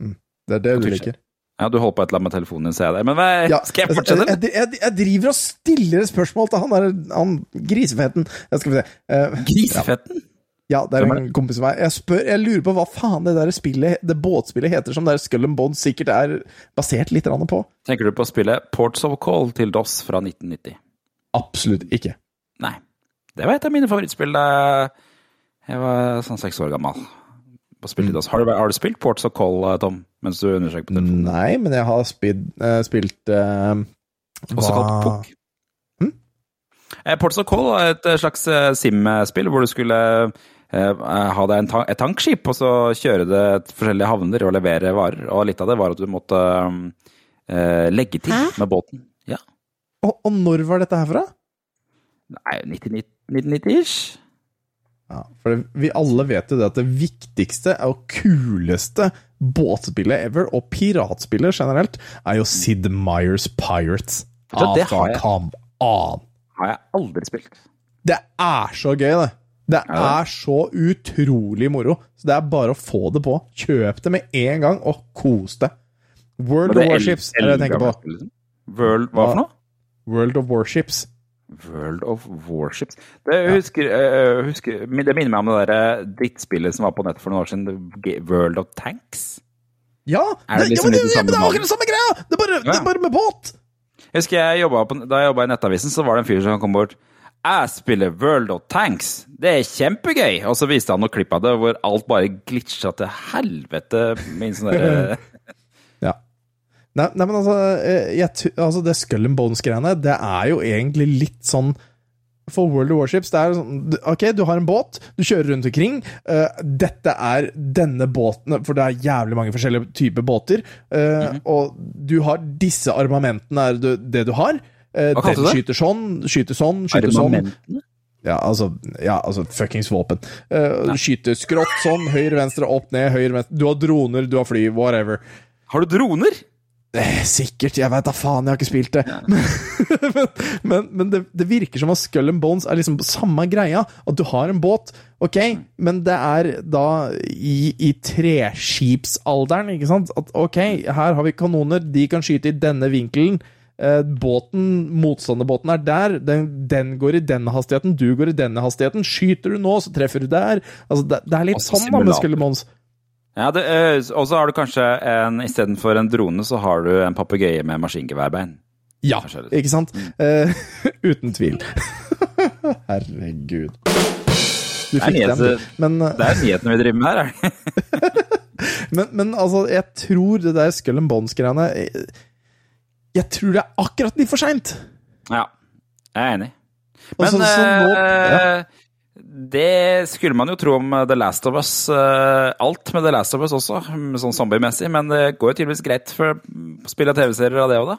Det er det du liker. Ja, du holder på et eller annet med telefonen din, ser jeg det. Men hva, Ja, skal jeg fortsette? Jeg, jeg, jeg driver og stiller spørsmål til han der han grisefeten. Jeg skal vi se. Uh, grisefeten? ja, det er en kompis av meg. Jeg spør, jeg lurer på hva faen det der spillet, det båtspillet heter, som der Skull and Bones sikkert er basert litt på. Tenker du på spillet Ports of Call til DOS fra 1990? Absolutt ikke. Nei. Det var et av mine favorittspill da jeg var sånn seks år gammel. På Mm. DOS. Har, du, har du spilt Ports of Call, eh, Tom? Mens du undersøker på telefonen? Nei, men jeg har spilt, uh, spilt uh, Også kalt POK. Hm? Eh, Ports of Call er et eh, slags eh, Sim-spill hvor du skulle eh, ha deg en ta et tankskip, og så kjøre det til forskjellige havner og levere varer. Og litt av det var at du måtte eh, legge til med båten. Ja. Og, og når var dette herfra? Nei, 1990-ish. Ja, for det, vi alle vet jo det at det viktigste og kuleste båtspillet ever, og piratspillet generelt, er jo Sid Meyers Pirates. Det Altså, har jeg. Har jeg aldri spilt. Det er så gøy, det. Det er så utrolig moro. Så det er bare å få det på. Kjøp det med en gang, og kos deg. World of Warships er det jeg tenker på. World, hva for noe? World of Warships. World of Warships. Det, husker, eh, husker, det minner meg om det der drittspillet som var på nettet for noen år siden. World of Tanks. Ja, Er det det, liksom ja, men det, det ja, det er samme den samme greia! Det er bare, det er bare med båt! Jeg husker jeg jobbet på, Da jeg jobba i Nettavisen, så var det en fyr som kom bort. Jeg spiller World of Tanks. Det er kjempegøy! Og så viste han noen klipp av det hvor alt bare glitcha til helvete. Min sånn Ja. Nei, nei, men altså, eh, jeg, altså Det Skull and Bones-greiene, det er jo egentlig litt sånn For World of Warships, det er sånn Ok, du har en båt, du kjører rundt omkring. Uh, dette er denne båten, for det er jævlig mange forskjellige typer båter. eh, Og du har disse armamentene, er det det du har. Hva den skyter sånn, skyter sånn, skyter sånn. Ja, altså, ja, altså fuckings våpen. Uh, skyter skrått sånn, høyre, venstre, opp, ned, høyre, venstre. Du har droner, du har fly, whatever. Har du droner? Eh, sikkert, jeg veit da faen, jeg har ikke spilt det. men men, men det, det virker som at Skull and Bones er liksom samme greia. At du har en båt, ok, men det er da i, i treskipsalderen, ikke sant? At ok, her har vi kanoner, de kan skyte i denne vinkelen. Eh, båten, motstanderbåten er der, den, den går i denne hastigheten, du går i denne hastigheten. Skyter du nå, så treffer du der. Altså, det, det er litt sånn da med Skullemons. Skull. Ja, eh, og så har du kanskje en Istedenfor en drone, så har du en papegøye med maskingeværbein. Ja, ikke sant? Uh, uten tvil. Herregud. Du Det fikk den, Men, Det er nyhetene vi driver med her, er det? men, men altså, jeg tror det der Skull and Bones-greiene Jeg tror det er akkurat litt for seint. Ja, jeg er enig. Men Altså, så nå- ja. det skulle man jo tro om The Last of Us. eh, alt med The Last of Us også, sånn zombiemessig. Men det går jo tydeligvis greit for spill spille TV-serier av det òg, da.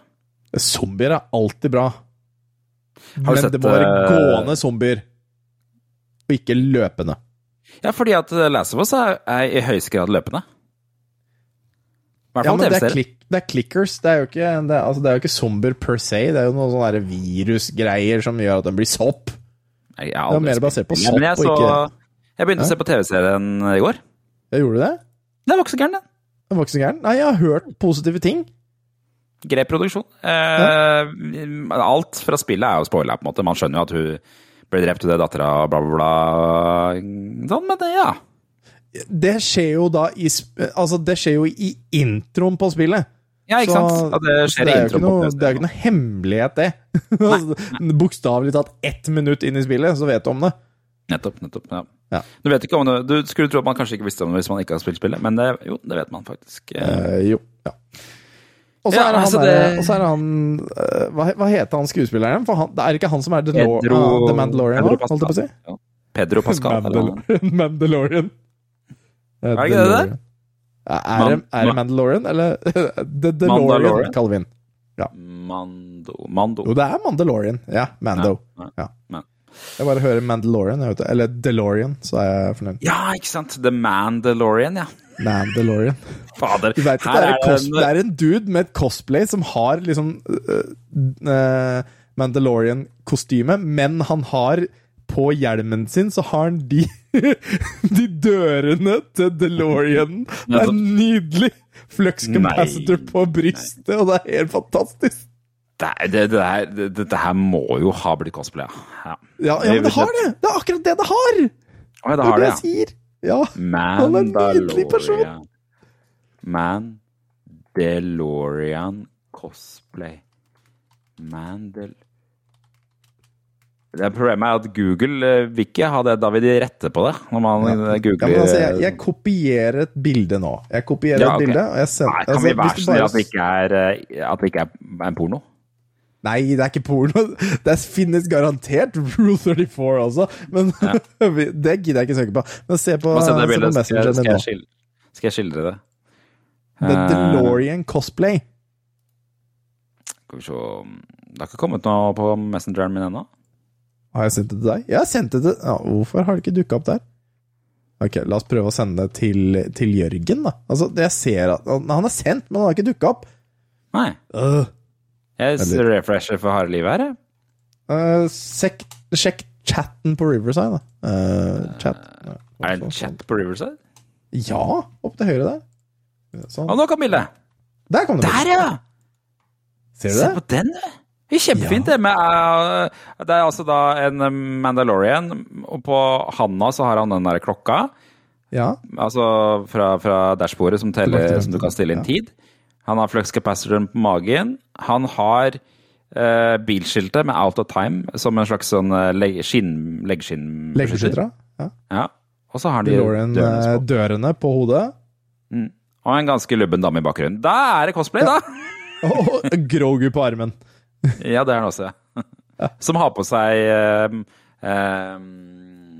Zombier er alltid bra. Har du Men sett, det må være eh, gående zombier, og ikke løpende. Ja, fordi at The Last of Us er, er i høyeste grad løpende. Hvert Ja, fall men det er, det er clickers. Det er jo ikke, det er, altså, det er jo ikke zombier per se. Det er jo noen sånne virusgreier som gjør at den blir sopp. Det er mer basert på sopp Ja, men jeg, så, jeg begynte å se på TV-serien i går. Jeg gjorde det? Det var ikke så gæren, den. Det var ikke så gæren. Nei, jeg har hørt positive ting. Grei produksjon. Eh, alt fra spillet er jo spoila, på en måte. Man skjønner jo at hun ble drept, hun er dattera, bla, bla, bla. Sånn, men det, ja. Det skjer jo da i Altså, det skjer jo i introen på spillet. Ja, ikke Så- sant? Det skjer det er jo ikke noe, det er jo ikke noe hemmelighet, det. Altså, Bokstavelig talt ett minutt inn i spillet, så vet du om det. Nettopp. nettopp, ja. Ja. Du vet ikke om det, du skulle tro at man kanskje ikke visste om det hvis man ikke har spilt spillet, men det, jo, det vet man faktisk. Eh, Eh, jo, ja. Og så Ja, er altså er han eh, hva, hva heter han skuespilleren? For han, det er ikke han som er The, Pedro, Lord, uh, The Mandalorian, Pedro Pascal. holdt jeg på å si? Ja. Pedro Pascal. Mandalorian. Mandalorian. Eh, Er det ikke det det? Er det, er det Mandalorian, eller The DeLorean, kaller vi den. Mando. Mando. Jo, det er Mandalorian. Ja, Mando. Ja, Ja. ja. Jeg bare hører Mandalorian, jeg eller DeLorean, så er jeg fornøyd. Ja, ikke sant? The Mandalorian, ja. Mandalorian. Fader. Du vet det er, cos det er en dude med et cosplay som har liksom uh, uh, Mandalorian-kostyme, men han har på hjelmen sin så har han de, de dørene til DeLorean. Det er nydelig! Flux capacitor Nei. på brystet, og det er helt fantastisk. Det, det, det, det, dette her må jo ha blitt cosplay, ja. ja. Ja, men det har det! Det er akkurat det det har! Ja, det Det har det det. Ja. ja. Han er en nydelig person. Man DeLorean cosplay. Mandel... Det Problemet er at Google eh, vil ikke ha det da vil de rette på det. Når man eh, Ja, googler men altså, jeg, jeg kopierer et bilde nå. Jeg kopierer Ja, et bilde, og jeg sender Nei, kan altså, vi være så bare- at det ikke er, eh, at det ikke er en porno? Nei, det er ikke porno. Det finnes garantert Rule 34 også, men det gidder jeg ikke søke på. Men se på, se på bildet, skal, jeg- Messenger din nå. skildre, skal jeg skildre det? The Eh, DeLorean cosplay. Skal vi se Det har ikke kommet noe på messengeren min ennå. Har jeg sendt det til deg? Jeg har sendt det til ja, Hvorfor har det ikke dukka opp der? Ok, la oss prøve å sende det til, til Jørgen, da. Altså, jeg ser at Han er sendt, men han har ikke dukka opp. Nei. Uh, Jeg Eller- refresher for harde livet her, jeg. Uh, sjekk, sjekk chatten på Riverside, da. Uh, chat. Ja, Er det en chat på Riverside? Ja, opp til høyre der. Sånn. Og nå kom bildet! Der kom det. Der, ja! Ser du Se det? på den, du! Det er Kjempefint, det. Med, eh, det er altså da en eh, Mandalorian, og på handa så har han den der klokka. Ja. Altså fra, fra dashbordet som, teller, som du kan stille inn ja. tid. Han har flux capacitoren på magen. Han har eh, bilskiltet med Out of Time som en slags sånn eh, leg, skinn, leggskinn... Leggeskyttere. Ja. Ja. Og så har de dørene eh, på. dørene på hodet. Og en ganske lubben dame i bakgrunnen. Da er det cosplay, da! Og Grogu på armen. Ja, det er han også. Som har på seg eh, eh,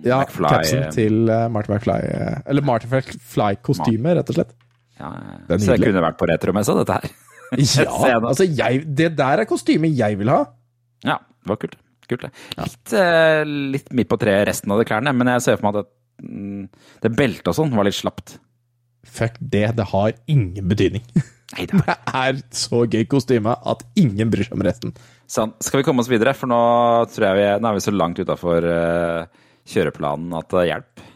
Ja, McFly, capsen eh, til Martin Marty McFly. eh, eller Martin McFly-kostyme, rett og slett. ja, Det Så jeg kunne vært på retromessa, dette her. Ja, altså jeg, Det der er kostyme jeg vil ha. Ja, det var kult. kult det. Litt, uh, litt midt på treet resten av de klærne, men jeg ser for meg at det, mm, det beltet og sånn var litt slapt. Fuck det, det har ingen betydning. Det er så gøy kostyme at ingen bryr seg om resten. Sånn, skal vi komme oss videre? For nå vi nå er vi så langt utafor kjøreplanen at det hjelper.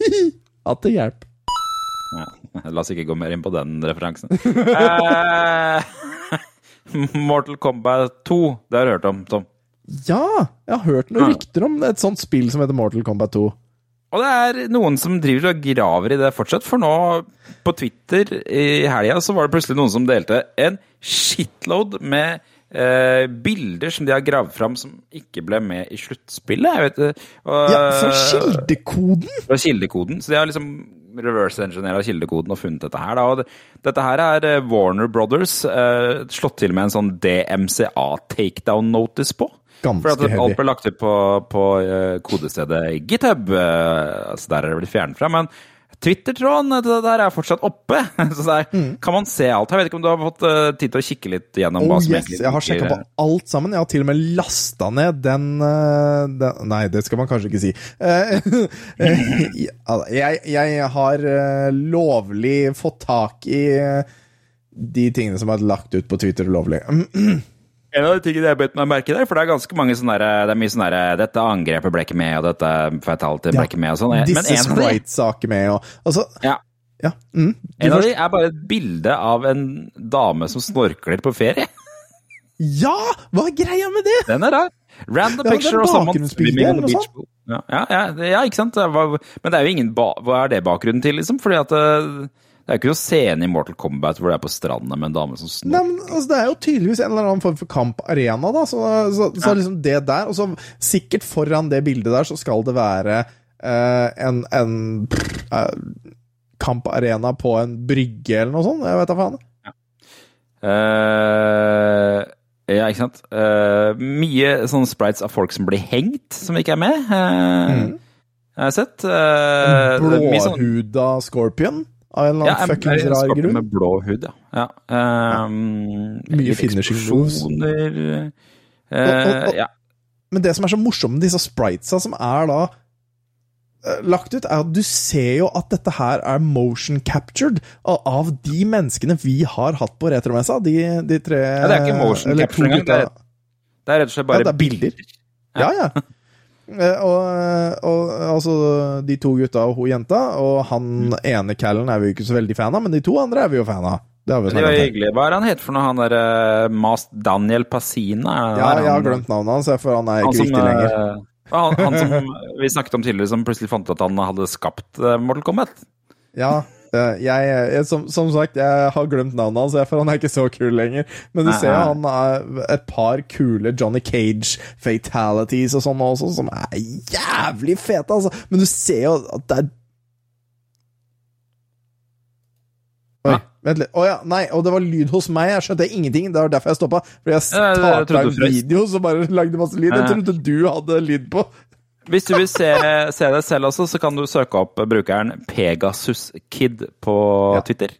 At det hjelper. Ja, la oss ikke gå mer inn på den referansen. Eh, Mortal Kombat 2, det har du hørt om, Tom. Ja, jeg har hørt noen rykter om et sånt spill som heter Mortal Kombat 2. Og det er noen som driver og graver i det fortsatt, for nå på Twitter i helga så var det plutselig noen som delte en shitload med eh, bilder som de har gravd fram som ikke ble med i sluttspillet. Jeg. Og, Ja, fra kildekoden! fra kildekoden. Så de har liksom reverse engineera kildekoden og funnet dette her. Da. Og det, dette her er eh, Warner Brothers eh, slått til med en sånn DMCA takedown notice på. Ganske For at alt ble lagt ut på, på eh, kodestedet GitHub. eh, altså der er det blitt fjernet fra. Men Twitter-tråden eh, der er fortsatt oppe. Så der kan man se alt. Jeg vet ikke om du har fått tid til å kikke litt gjennom Mm. Oh hva som yes, jeg har sjekka på alt sammen. Jeg har til og med lasta ned den, den Nei, det skal man kanskje ikke si. Jeg, jeg har lovlig fått tak i de tingene som er lagt ut på Twitter ulovlig. En av de tingene jeg bet meg merke der, for det er ganske mange sånne der, det er mye sånn derre Dette angrepet ble ikke med, og dette fatality ble ikke med, og sånn. Men Disse en av de, sprite-saker med og Altså, ja, ja. Mm, en av de er bare et bilde av en dame som snorkler på ferie. Ja! Hva er greia med det?! Den er rar. Random Ja, er picture of someone swimming on the beach. Ja, ja, ja, ja, ikke sant. Men det er jo ingen Hva er det bakgrunnen til, liksom? Fordi at det, er jo ikke noen scene i Mortal Kombat hvor det er på stranda med en dame som Nei, men altså, Det er jo tydeligvis en eller annen form for kamparena, da. Så, så, så liksom det der Og så sikkert foran det bildet der så skal det være uh, en, en uh, kamparena på en brygge eller noe sånt. Jeg vet da faen. Eh, ja, ikke sant. Uh, mye sånne sprites av folk som blir hengt, som ikke er med. Uh, mm. Jeg har sett. Uh, er sånn- Blåhuda scorpion av en eller Ja, annen ja, fuckings rar grunn. Med blå hud, ja. ja. Um, Mye litt finishing moves. og- ja. Men det som er så morsomt med disse spritesa som er da eh, lagt ut, er at du ser jo at dette her er motion captured av- de menneskene vi har hatt på retromessa. De, de tre Ja, det er ikke motion captured engang, det Det er rett og slett bare Ja, er bilder. Ja, ja. Eh, Og, og altså de to gutta og hun jenta, og han ene callen er vi jo ikke så veldig fan av, men de to andre er vi jo fan av. Det Det var hyggelig. Hva er han het for noe, han derre Mas Daniel Pasina? Er Ja, jeg har han- glemt navnet hans, for han er han ikke som, viktig lenger. Uh, Han, han som vi snakket om tidligere, som plutselig fant ut at han hadde skapt uh, Mortal Kombat. Ja, eh, jeg, jeg som, som sagt, jeg har glemt navnet hans, for han er ikke så kul lenger. Men du Nei, ser han er et par kule Johnny Cage-fatalities og sånn også, som er jævlig fete, altså. Men du ser jo at det er Oi, Hæ? vent litt. Å ja, nei, og det var lyd hos meg. Jeg skjønte ingenting. Det var derfor jeg stoppa. Fordi jeg starta en video som bare lagde masse lyd. Jeg trodde du hadde lyd på. Hvis du vil se, se det selv også, så kan du søke opp brukeren PegasusKid på Ja. Twitter.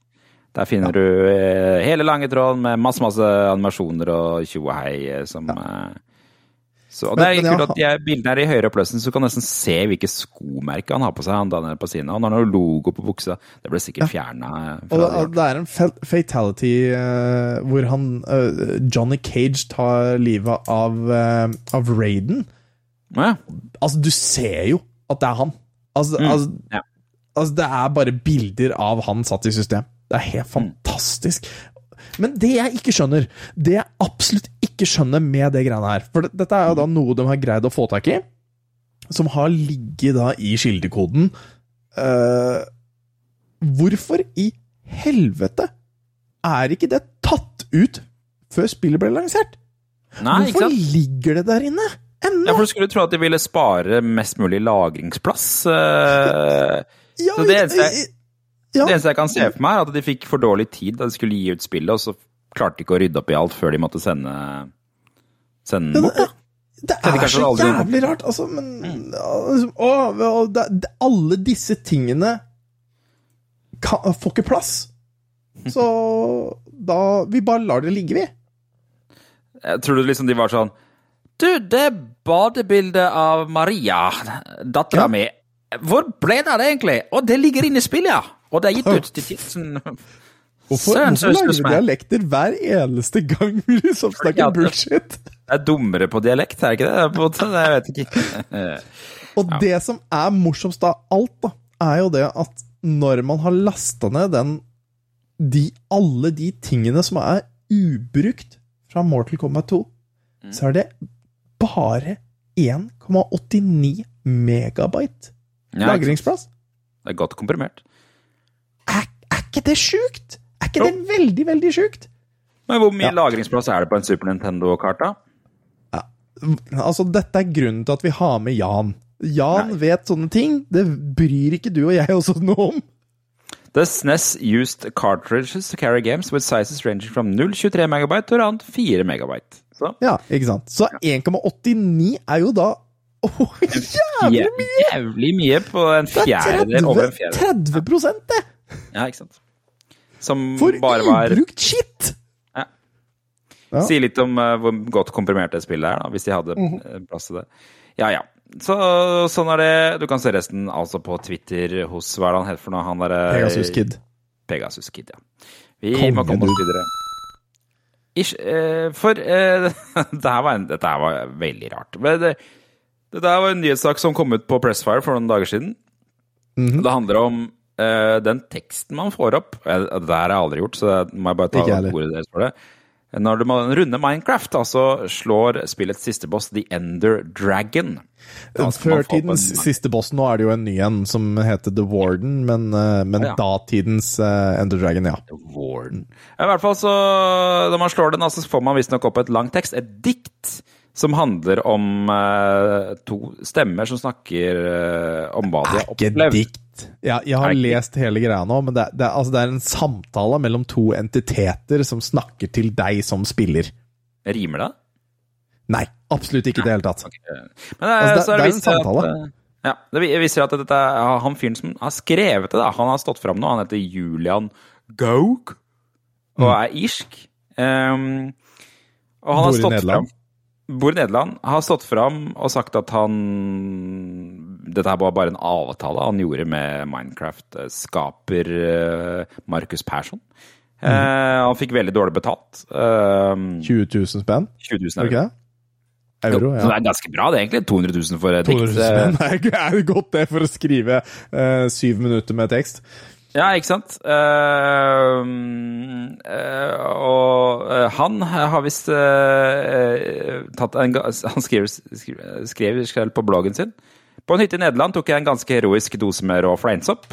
Der finner du eh, hele lange tråden med masse masse animasjoner og tjo og hei eh, som ja. så, og Det er men kult at de bildene er i høyere oppløsning, så du kan nesten se hvilke skomerker han har på seg. han Daniel Pasina. Han har noe logo på buksa. Det ble sikkert fjerna. Og det, det er en fatality uh, hvor han uh, Johnny Cage tar livet av, uh, av Raiden. Ja. Altså, du ser jo at det er han. Altså, Mm, altså, ja. altså, det er bare bilder av han satt i system. Det er helt fantastisk. Men det jeg ikke skjønner, det jeg absolutt ikke skjønner med det greiene her For dette er jo da noe de har greid å få tak i, som har ligget da i kildekoden. Uh, hvorfor i helvete er ikke det tatt ut før spillet ble lansert? Nei, Hvorfor ligger det der inne ennå? Ja, for Du skulle tro at de ville spare mest mulig lagringsplass. eh, Ja, Så det eneste jeg- ja, Det eneste jeg kan se for meg, er at de fikk for dårlig tid da de skulle gi ut spillet, og så klarte de ikke å rydde opp i alt før de måtte sende, sende den bort. da. Det de er så jævlig rart, altså, men mm. å, å, det, det, Alle disse tingene kan, får ikke plass. Så da Vi bare lar det ligge, vi. Jeg tror du liksom de var sånn Du, det badebildet av Maria, dattera Ja. mi, hvor ble det av det egentlig? Og det ligger inne i spillet, ja! Og det er gitt ut til tidsen Hvorfor, Søren, hvorfor lager du dialekter hver eneste gang vi liksom snakker ja, bullshit? Det er dummere på dialekt, er det ikke det? Jeg vet ikke. Og det som er morsomst av alt, da, er jo det at når man har lasta ned den de, Alle de tingene som er ubrukt fra Mortal Kombat 2, Mm. så er det bare 1,89 megabyte Ja, lagringsplass. det er godt komprimert. Er, er ikke det sjukt? Er ikke det veldig, veldig sjukt? Men hvor mye Ja. lagringsplass er det på en Super Nintendo-karta? Altså, dette er grunnen til at vi har med Jan. Jan Nei. vet sånne ting. Det bryr ikke du og jeg også noe om. The SNES used cartridges to carry games with sizes ranging from 0,23 megabyte to around 4 megabyte. Så Ja, ikke sant? Så 1,89 er jo da Åh, jævlig jævlig, jævlig mye på en er fjerdedel. Over en fjerdedel. 30, 30 det! Ja, ikke sant. Som For bare var ubrukt shit! Ja. Ja. Si litt om uh, hvor godt komprimert det spillet er, da, hvis de hadde mm -hmm. plass til det. Ja, ja. Så sånn er det. Du kan se resten altså på Twitter hos Hva er det han heter for noe? Han derre Pegasus Kid. Pegasus Kid, ja. Vi Kongen, må komme oss videre. Ish, eh, for eh, det her var en, dette var veldig rart. Det, det der var en nyhetssak som kom ut på Pressfire for noen dager siden. Mhm. Det handler om eh, den teksten man får opp. Eh, Det her har jeg aldri gjort, så det må jeg bare ta ordet deres for det. Når du må runde Minecraft, da, så slår spillets siste boss The Ender Dragon. Da skal man Før få opp tidens en- siste boss, nå er det jo en ny en som heter The Warden, men, eh, men Ja. datidens uh, Ender Dragon, ja. The Warden. I hvert fall så, Når man slår den, altså, så får man visstnok opp et langt tekst, et dikt, som handler om eh, to stemmer som snakker eh, om hva de har Ikke opplevd. Ja, jeg har Nei. lest hele greia nå, men det, det, altså, det er en samtale mellom to entiteter som snakker til deg som spiller. Rimer det? Nei, absolutt ikke i det hele tatt. Men det, Altså, det- det er en samtale. At, eh, ja, det viser at dette er han fyren som har skrevet det, da. Han har stått fram nå. Han heter Julian Gauk og Mm. er irsk. Um, og han har Bor i stått Nederland. Bor i Nederland. Har stått fram og sagt at han Dette her var bare en avtale han gjorde med Minecraft-skaper eh, Markus Persson. Mm. Eh, han fikk veldig dårlig betalt. Um, 20 000 spenn, 20 000 euro. Okay. Euro, ja. Så det er ganske bra, det, egentlig. 200 000 for et 200 000 eh, er er det godt det for å skrive eh, syv minutter med tekst? Ja, ikke sant? Uh, uh, og uh, han har visst tatt en Han skrev, skrev, på bloggen sin. På en hytte i Nederland tok jeg en ganske heroisk dose med rå fleinsopp.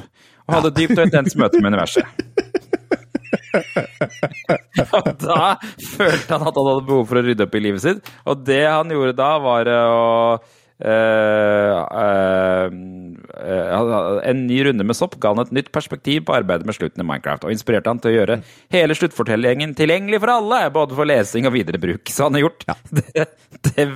Og hadde et dypt og intenst møte med universet. Og da følte han at han hadde behov for å rydde opp i livet sitt. Og det han gjorde da, var å En ny runde med sopp ga han et nytt perspektiv på arbeidet med slutten i Minecraft, og inspirerte han til å gjøre hele sluttfortellingen tilgjengelig for alle, både for lesing og videre bruk. Så han har gjort det, det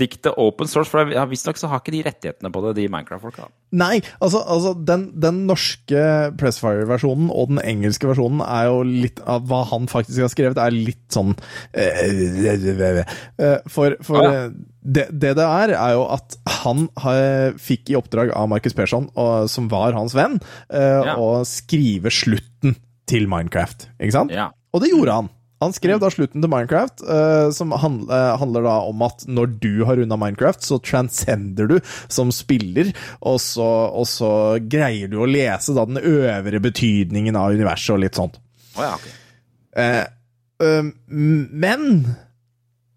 diktet open source, for ja, visstnok så har ikke de rettighetene på det, de Minecraft-folka. Nei, altså, altså den, den norske Pressfire-versjonen og den engelske versjonen er jo litt av hva han faktisk har skrevet, er litt sånn eh, eh, For, for Ah, ja. Eh, det, det det er, er jo at han har, fikk i oppdrag av Marcus Persson, og, som var hans venn, uh, Ja. å skrive slutten til Minecraft. Ikke sant? Ja. Og det gjorde han. Han skrev da slutten til Minecraft, uh, som handl uh, handler da om at når du har runda Minecraft, så transcender du som spiller, og så, og så greier du å lese da den øvre betydningen av universet og litt sånt. Oh, ja, ok. Eh, eh, men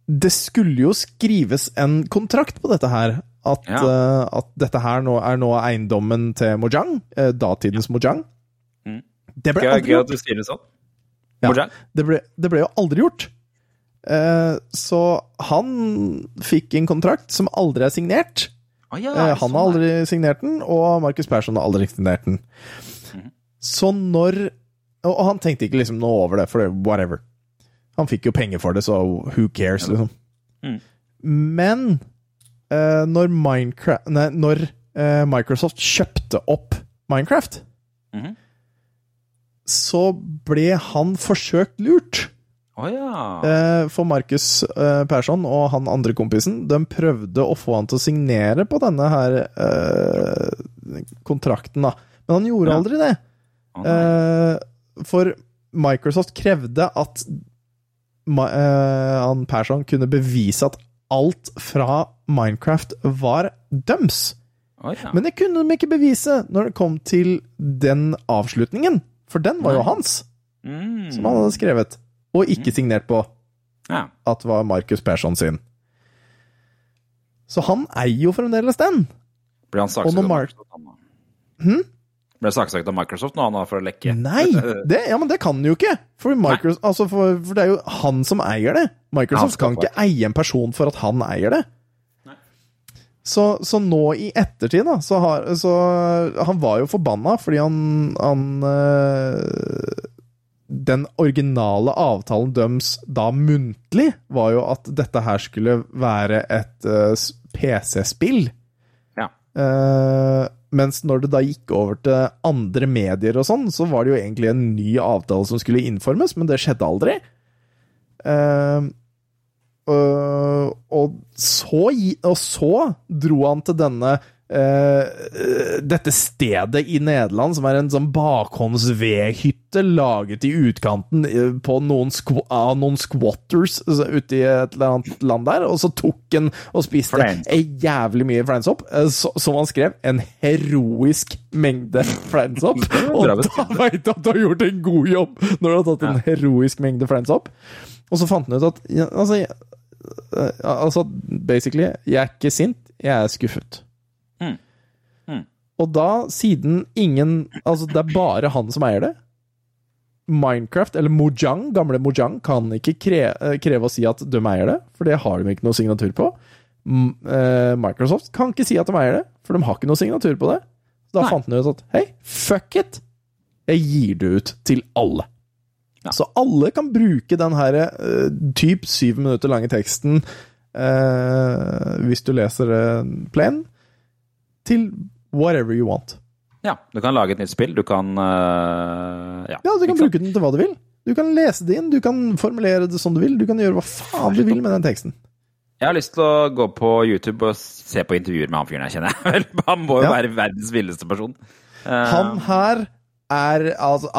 det skulle jo skrives en kontrakt på dette her. At, Ja. uh, at dette her nå er nå eiendommen til Mojang, Uh, datidens Mojang. Mm. Det ble Gøy, aldri gøy gjort. at du sier det sånn. Ja. Mojang? Det ble, det ble jo aldri gjort. Uh, så han fikk en kontrakt som aldri er signert. Oh, ja, Eh, han sånn har aldri aldri signert den, og Marcus Persson har aldri signert den. Mm. Så når Og og han tenkte ikke liksom noe over det, for det, whatever. Han fikk jo penger for det, så who cares, liksom. Mm. Men eh, når Minecraft Nei, når eh, Microsoft kjøpte opp Minecraft, Mhm. så ble han forsøkt lurt. Oh, ja. Eh, For Markus eh, Persson og han andre kompisen De prøvde å få han til å signere på denne her eh, kontrakten, da. Men han gjorde Ja. aldri det. Oh, for Microsoft krevde at han Persson kunne bevise at alt fra Minecraft var døms. Oh, ja. Men det kunne de ikke bevise når det kom til den avslutningen. For den var jo hans, Mm. som han hadde skrevet. Og ikke signert på Ja. at det var Markus Persson sin. Så han eier jo fremdeles den. Blir han saksøkt Mark- Microsoft? Ble saksøkt av Microsoft nå han har for å lekke? Nei, det, ja, men det kan han jo ikke! For, Microsoft, altså for, for det er jo han som eier det. Microsoft kan ikke eie en person for at han eier det. Så, så nå i ettertid, da, så har så Han var jo forbanna fordi han, han øh, Den originale avtalen døms da muntlig, var jo at dette her skulle være et øh, PC-spill. Eh, mens når det da gikk over til andre medier og sånn, så var det jo egentlig en ny avtale som skulle innformes, men det skjedde aldri. Uh, uh, og, så, og så dro han til denne eh, dette stedet i Nederland, som er en sånn bakhåndsvedhytte laget i utkanten eh, på noen av noen squatters ute i et eller annet land der, og så tok han og spiste jævlig mye fleinsopp, uh, som han skrev, en heroisk mengde fleinsopp. Og da veit du at du har gjort en god jobb, når du har tatt en heroisk mengde fleinsopp. Og så fant han ut at ja, altså, eh, altså, basically, jeg er ikke sint, jeg er skuffet. Og da, siden ingen Altså, det er bare han som eier det. Minecraft, eller Mojang, gamle Mojang, kan ikke kre eh, kreve å si at de eier det, for det har de ikke noe signatur på. Eh, Microsoft kan ikke si at de eier det, for de har ikke noe signatur på det. Da Nei. fant de ut at hei, fuck it! Jeg gir det ut til alle. Ja. Så alle kan bruke den her uh, typ syv minutter lange teksten uh, hvis du leser uh, plain, til whatever you want. Ja, du kan lage et nytt spill. Du kan uh, Ja. Ja, du kan bruke den til hva du vil. Du kan lese det inn, du kan formulere det som du vil, du kan gjøre hva faen du vil med den teksten. Jeg har lyst til å gå på YouTube og se på intervjuer med han fyren jeg kjenner. Han må jo Ja. være verdens villeste person. Eh, Han her er altså,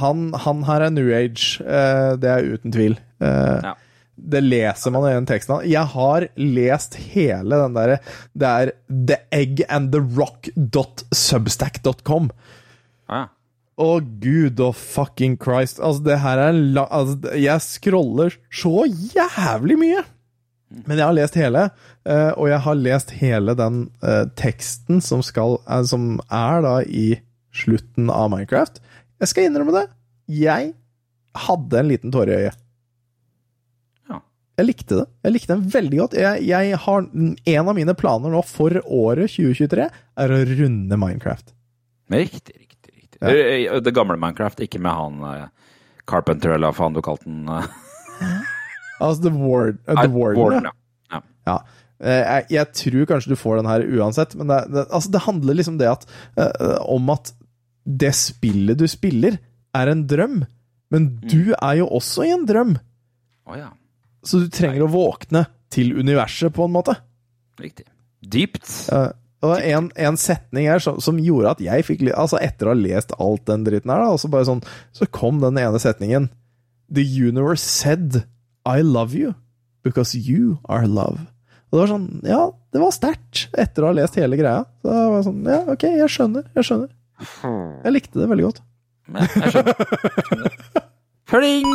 han, han her er New Age, eh, det er uten tvil. Eh, Ja. Det leser man i den teksten. Jeg har lest hele den derre Det er theeggandtherock.substack.com. ah, ja. Å, gud og fucking Christ. Altså, det her er la... Altså, jeg scroller så jævlig mye! Men jeg har lest hele, eh, og jeg har lest hele den eh, teksten som, skal, eh, som er da i slutten av Minecraft. Jeg skal innrømme det. Jeg hadde en liten tåre i øyet. Jeg likte det. Jeg likte den veldig godt. Jeg, jeg har, en av mine planer nå for året 2023 er å runde Minecraft. Riktig, riktig. riktig. Ja. Det gamle Minecraft, ikke med han uh, Carpenter, eller hva faen du kalte den. Uh. Altså The, Ward, uh, the Warden, Warden, ja. ja. Jeg, jeg tror kanskje du får den her uansett, men det, det, altså det handler liksom det at, om at det spillet du spiller, er en drøm. Men du er jo også i en drøm, Å ja. Så du trenger å våkne til universet, på en måte. Riktig. Dypt. Uh, og en, en setning her som, som gjorde at jeg fikk Altså, etter å ha lest alt den dritten her, da, og så bare sånn Så kom den ene setningen The universe said I love you because you are love. Og det var sånn Ja, det var sterkt etter å ha lest hele greia. Så det var sånn Ja, ok, jeg skjønner. Jeg skjønner. Jeg likte det veldig godt. Ja, jeg skjønner. skjønner. Pling!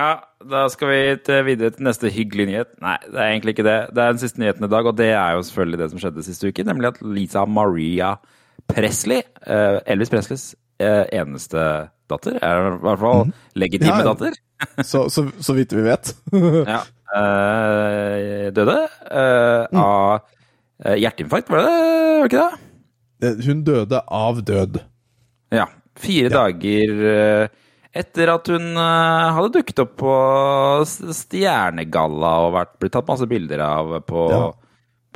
Ja, da skal vi til, videre til neste hyggelige nyhet. Nei, det er egentlig ikke det. Det er den siste nyheten i dag, og det er jo selvfølgelig det som skjedde siste uke. Nemlig at Lisa Maria Presley, eh, Elvis Presleys eh, eneste datter, er i hvert fall legitime Ja, ja. datter, Så, så, så vidt vi vet. ja, eh, døde eh, av hjerteinfarkt, var det var det ikke det? Hun døde av død. Ja. Fire dager eh, etter at hun eh, hadde dukket opp på Stjernegalla og vært, blitt tatt masse bilder av på, Ja.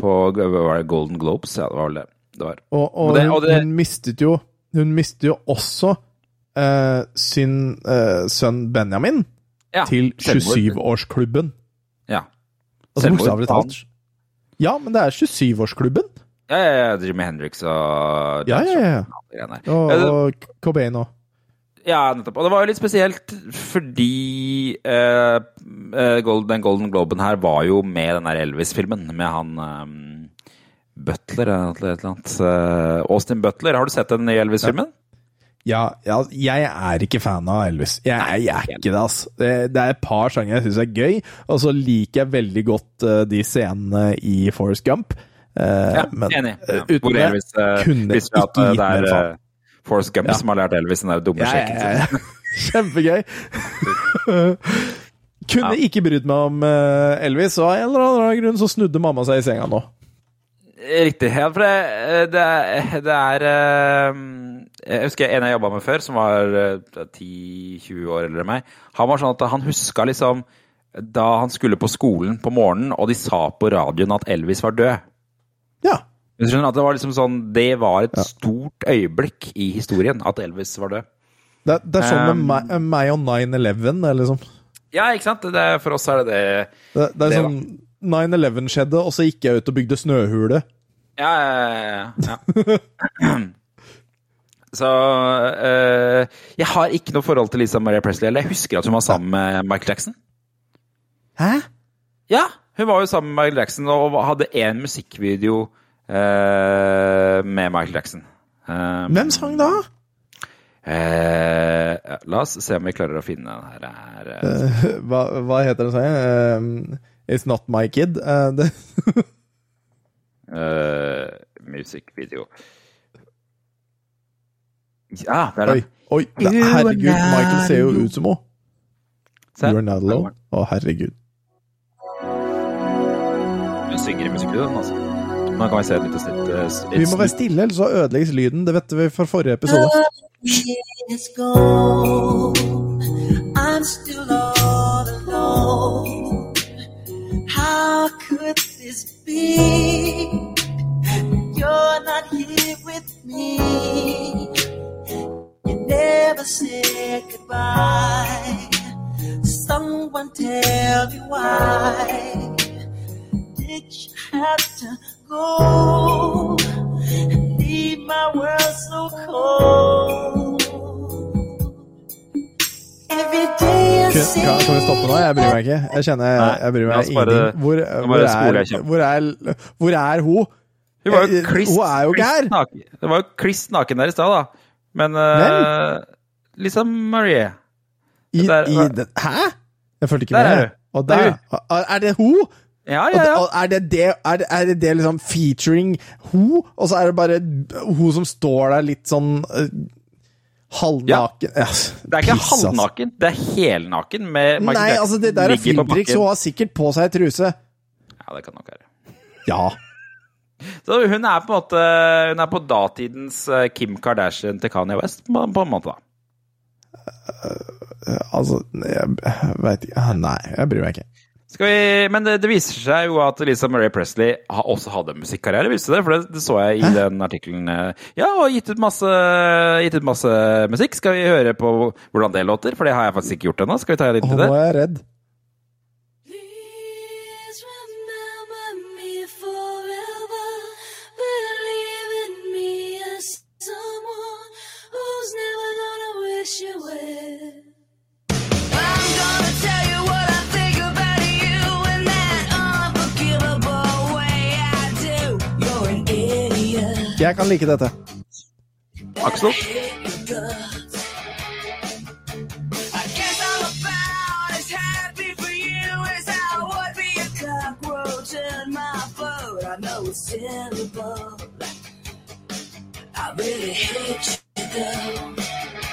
på Golden Globes. Ja, det var vel det. det var. Og, og, Og det- og det- hun mistet jo Hun mistet jo også eh, sin eh, sønn Benjamin Ja, til 27-årsklubben. Ja. Altså bokstavelig talt. Ja, men det er 27-årsklubben. Ja, ja, ja, Jimmy Hendrix og Ja, ja, ja. og. Og, Cobain og Ja, nettopp. Og det var jo litt spesielt fordi eh, eh, den Golden Globen her var jo med den der Elvis-filmen med han um, Butler eller et eller annet. Eh, Austin Butler. Har du sett den nye Elvis-filmen? ja, ja, jeg er ikke fan av Elvis. Jeg, jeg er ikke det, altså. Det, det er et par sanger jeg syns er gøy, og så liker jeg veldig godt uh, de scenene i Forest Gump. Uh, Ja, men enig. eh, Ja. uten Hvor Elvis uh, kunne ikke eh, gitt er mer faen. Eh, Forrest Gump Ja. som har lært Elvis den der dumme Ja, sjekken. Kjempegøy. Kunne ikke brydd meg om eh, Elvis, og av en eller annen grunn så snudde mamma seg i senga nå. Riktig. Ja, for det, det, er- det er eh, Jeg husker en jeg jobba med før, som var eh, 10-20 år eldre enn meg. Han var sånn at han huska liksom da han skulle på skolen på morgenen, og de sa på radioen at Elvis var død. Ja. Du skjønner at Det var liksom sånn Det var et stort øyeblikk i historien at Elvis var død. Det, det er sånn med Um, meg, meg og 9-11. er Liksom. Ja, ikke sant? Det, for oss er det det. Det, det er Det, sånn 9-11 skjedde, og så gikk jeg ut og bygde snøhule. Ja, ja, ja. ja. Så eh, Jeg har ikke noe forhold til Lisa Maria Presley. Eller jeg husker at hun var sammen med Michael Jackson. Hæ? Ja, hun var jo sammen med Michael Jackson og hadde én musikkvideo eh, med Michael Jackson. Eh, Hvem sang da? eh, ja, la oss se om vi klarer å finne den her. eh. Hva, hva heter den sangen? It's Not My Kid. Eh, Eh, musikkvideo. Ja, der er den. oi. Det, da, herregud, Michael ser jo ut som henne. You You're not alone. Å, herregud. Hun synger i musikkvideoen, altså. Nå kan vi se et lite snitt. eh, Vi må være stille, ellers så ødelegges lyden. Det vet vi fra forrige episode. I'm still all alone. How could this be? You're not here with me. You never said goodbye. Someone tell me why. Did you have to go and leave my world so cold? Every day I see say kan, kan vi stoppe nå? Jeg bryr meg ikke. Jeg kjenner Nei, jeg bryr meg ingenting. Hvor, hvor, er, hvor, er, hvor er hun? Hun var jo Eh, kliss, hun er jo ikke kliss her. naken. Det var jo kliss naken der i stad, da. Men uh, Lisa Marie I, Der- i den, hæ? Jeg fulgte ikke Der er med. hun. Og Det er der, er det hun? Ja, ja, ja. er, det det, er, det, er det det liksom featuring ho, og så er det bare ho som står der litt sånn uh, halvnaken ja. Det er ikke piss, halvnaken, det er helnaken med Michael Nei, Jackson altså det der er bakken. Hun har sikkert på seg truse. Ja, det kan nok være. Ja. Så hun er på en måte Hun er på datidens eh, Kim Kardashian til Kanye West, på, en måte, da. Altså, jeg veit ikke Nei, jeg bryr meg ikke. Vi, men det, det viser seg jo at Lisa Marie Presley har, også hadde en musikkarriere, visste du det? For det, det så jeg i den artikkelen. eh, Ja, og gitt ut, masse, gitt ut masse musikk. Skal vi høre på hvordan det låter? For det har jeg faktisk ikke gjort ennå. Skal vi ta litt til nå det? er jeg redd. Jeg kan like dette. Aksel? I really hate you, as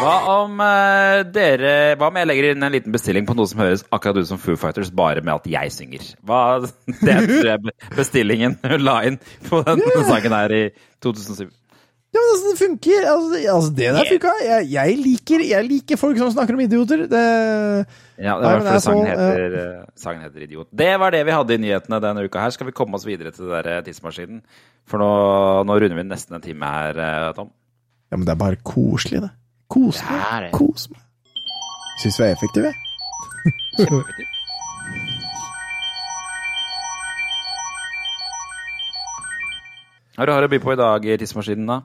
Hva om uh, dere Hva om jeg legger inn en liten bestilling på noe som høres akkurat ut som Foo Fighters, bare med at jeg synger? Hva, det tror jeg bestillingen hun la inn på den sangen her i 2007. Ja, men altså, det funker. Altså, det- altså det der funka. Jeg, jeg, liker, jeg liker folk som snakker om idioter. Det Ja, det var men fordi sangen heter, eh, sangen heter Idiot. Det var det vi hadde i nyhetene denne uka her. Skal vi komme oss videre til det der eh, tidsmaskinen? For nå, nå runder vi nesten en time her, Tom. Ja, men det er bare koselig, det. Kos meg. Det er det. Kos meg. Syns vi er effektive. Kjempeeffektivt. Hva har du å by på i dag, i tidsmaskinen, da?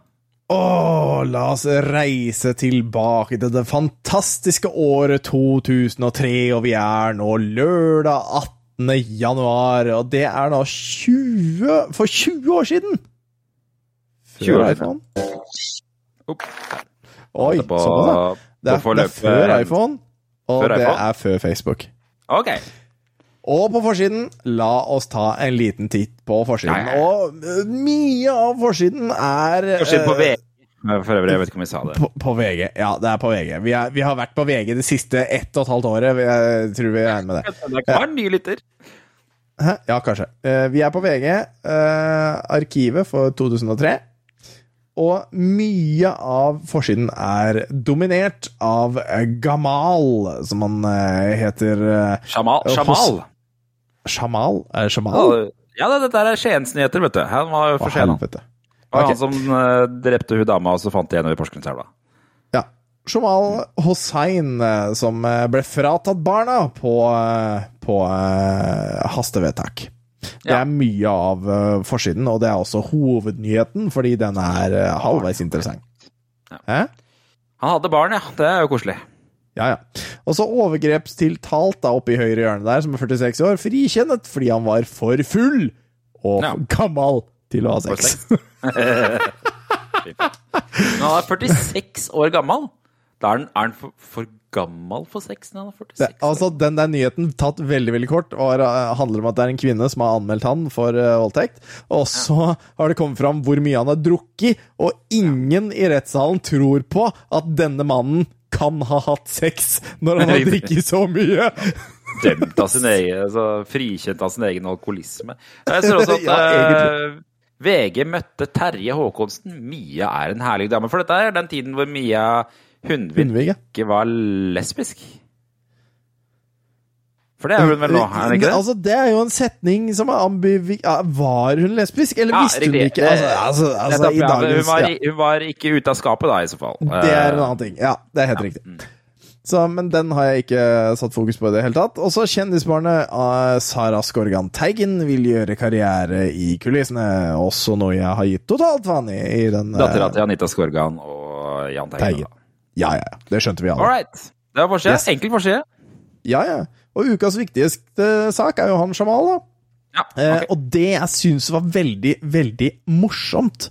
Åh, la oss reise tilbake til det fantastiske året 2003, og vi er nå lørdag 18. januar, og det er da 20 For 20 år siden! 20 år Før siden. Opp. Oi, Det på, sånn, ja. Det er, det er før iPhone, og Før det iPhone? er før Facebook. Ok. Og på forsiden, la oss ta en liten titt på forsiden. Ja. Og øh, mye av forsiden er Forsiden på VG. For øvrig, jeg vet ikke om vi sa det. På, på VG. Ja, det er på VG. Vi, er, vi har vært på VG det siste ett og et halvt året. Jeg tror vi regner med det. Det er en ny lytter. Hæ? Ja, kanskje. Eh, vi er på VG. eh, arkivet for 2003. Og mye av forsiden er dominert av eh, Gamal, som han eh, heter. Shamal? Shamal? Shamal? Det Shamal? Ja, det, dette er Skiensnyheter, vet du. Han var jo for sen. han. var okay. han som eh, drepte hun dama, og så fant de henne i Porsgrunnselva. Ja. Shamal Hossein, eh, som eh, ble fratatt barna på, eh, på eh, hastevedtak. Det er mye av eh, forsiden, og det er også hovednyheten, fordi den er eh, halvveis interessant. Hæ? Han hadde barn, ja. Det er jo koselig. Ja, ja. Og så overgrepstiltalt da oppe i høyre hjørne der, som er 46 år, frikjennet fordi han var for full og Ja. gammel til å ha sex. Når han er 46 år gammel. Da er han, er han for, for gammel for sex når han er 46 Det, altså, den der nyheten, tatt veldig veldig kort, var, eh, handler om at det er en kvinne som har anmeldt han for uh, voldtekt. Og så har det kommet fram hvor mye han har drukket, og ingen i rettssalen tror på at denne mannen kan ha hatt sex når han har drikket drukket så mye. Dømt av sin egen, altså, frikjent av sin egen alkoholisme. Jeg ser også at Ja, eh, VG møtte Terje Håkonsen. Mia er en herlig dame. For dette er den tiden hvor Mia Hundvig, ikke var lesbisk. For det er hun vel nå, er hun ikke det? Altså, det er jo en setning som er ambivik... Var hun lesbisk, eller Ja, visste hun ikke? Altså, altså, altså Nettopp, ja, dagens hun, var, ja. hun var ikke ute av skapet da, i så fall. Det er en Eh, annen ting. Ja, det er helt riktig. Mm. Så, men den har jeg ikke satt fokus på i det hele tatt. Og så kjendisbarnet av Sara Skorgan Teigen vil gjøre karriere i kulissene. Også noe jeg har gitt totalt faen i. i uh, Dattera til Anita Skorgan og Jahn Teigen. Teigen. Ja, ja, ja. Det skjønte vi All alle. right. Det var forside. Yes. Enkel forside. Ja, ja. Og ukas viktigste sak er jo han Jamal, da. Ja, Eh, ok. og det jeg syns var veldig, veldig morsomt.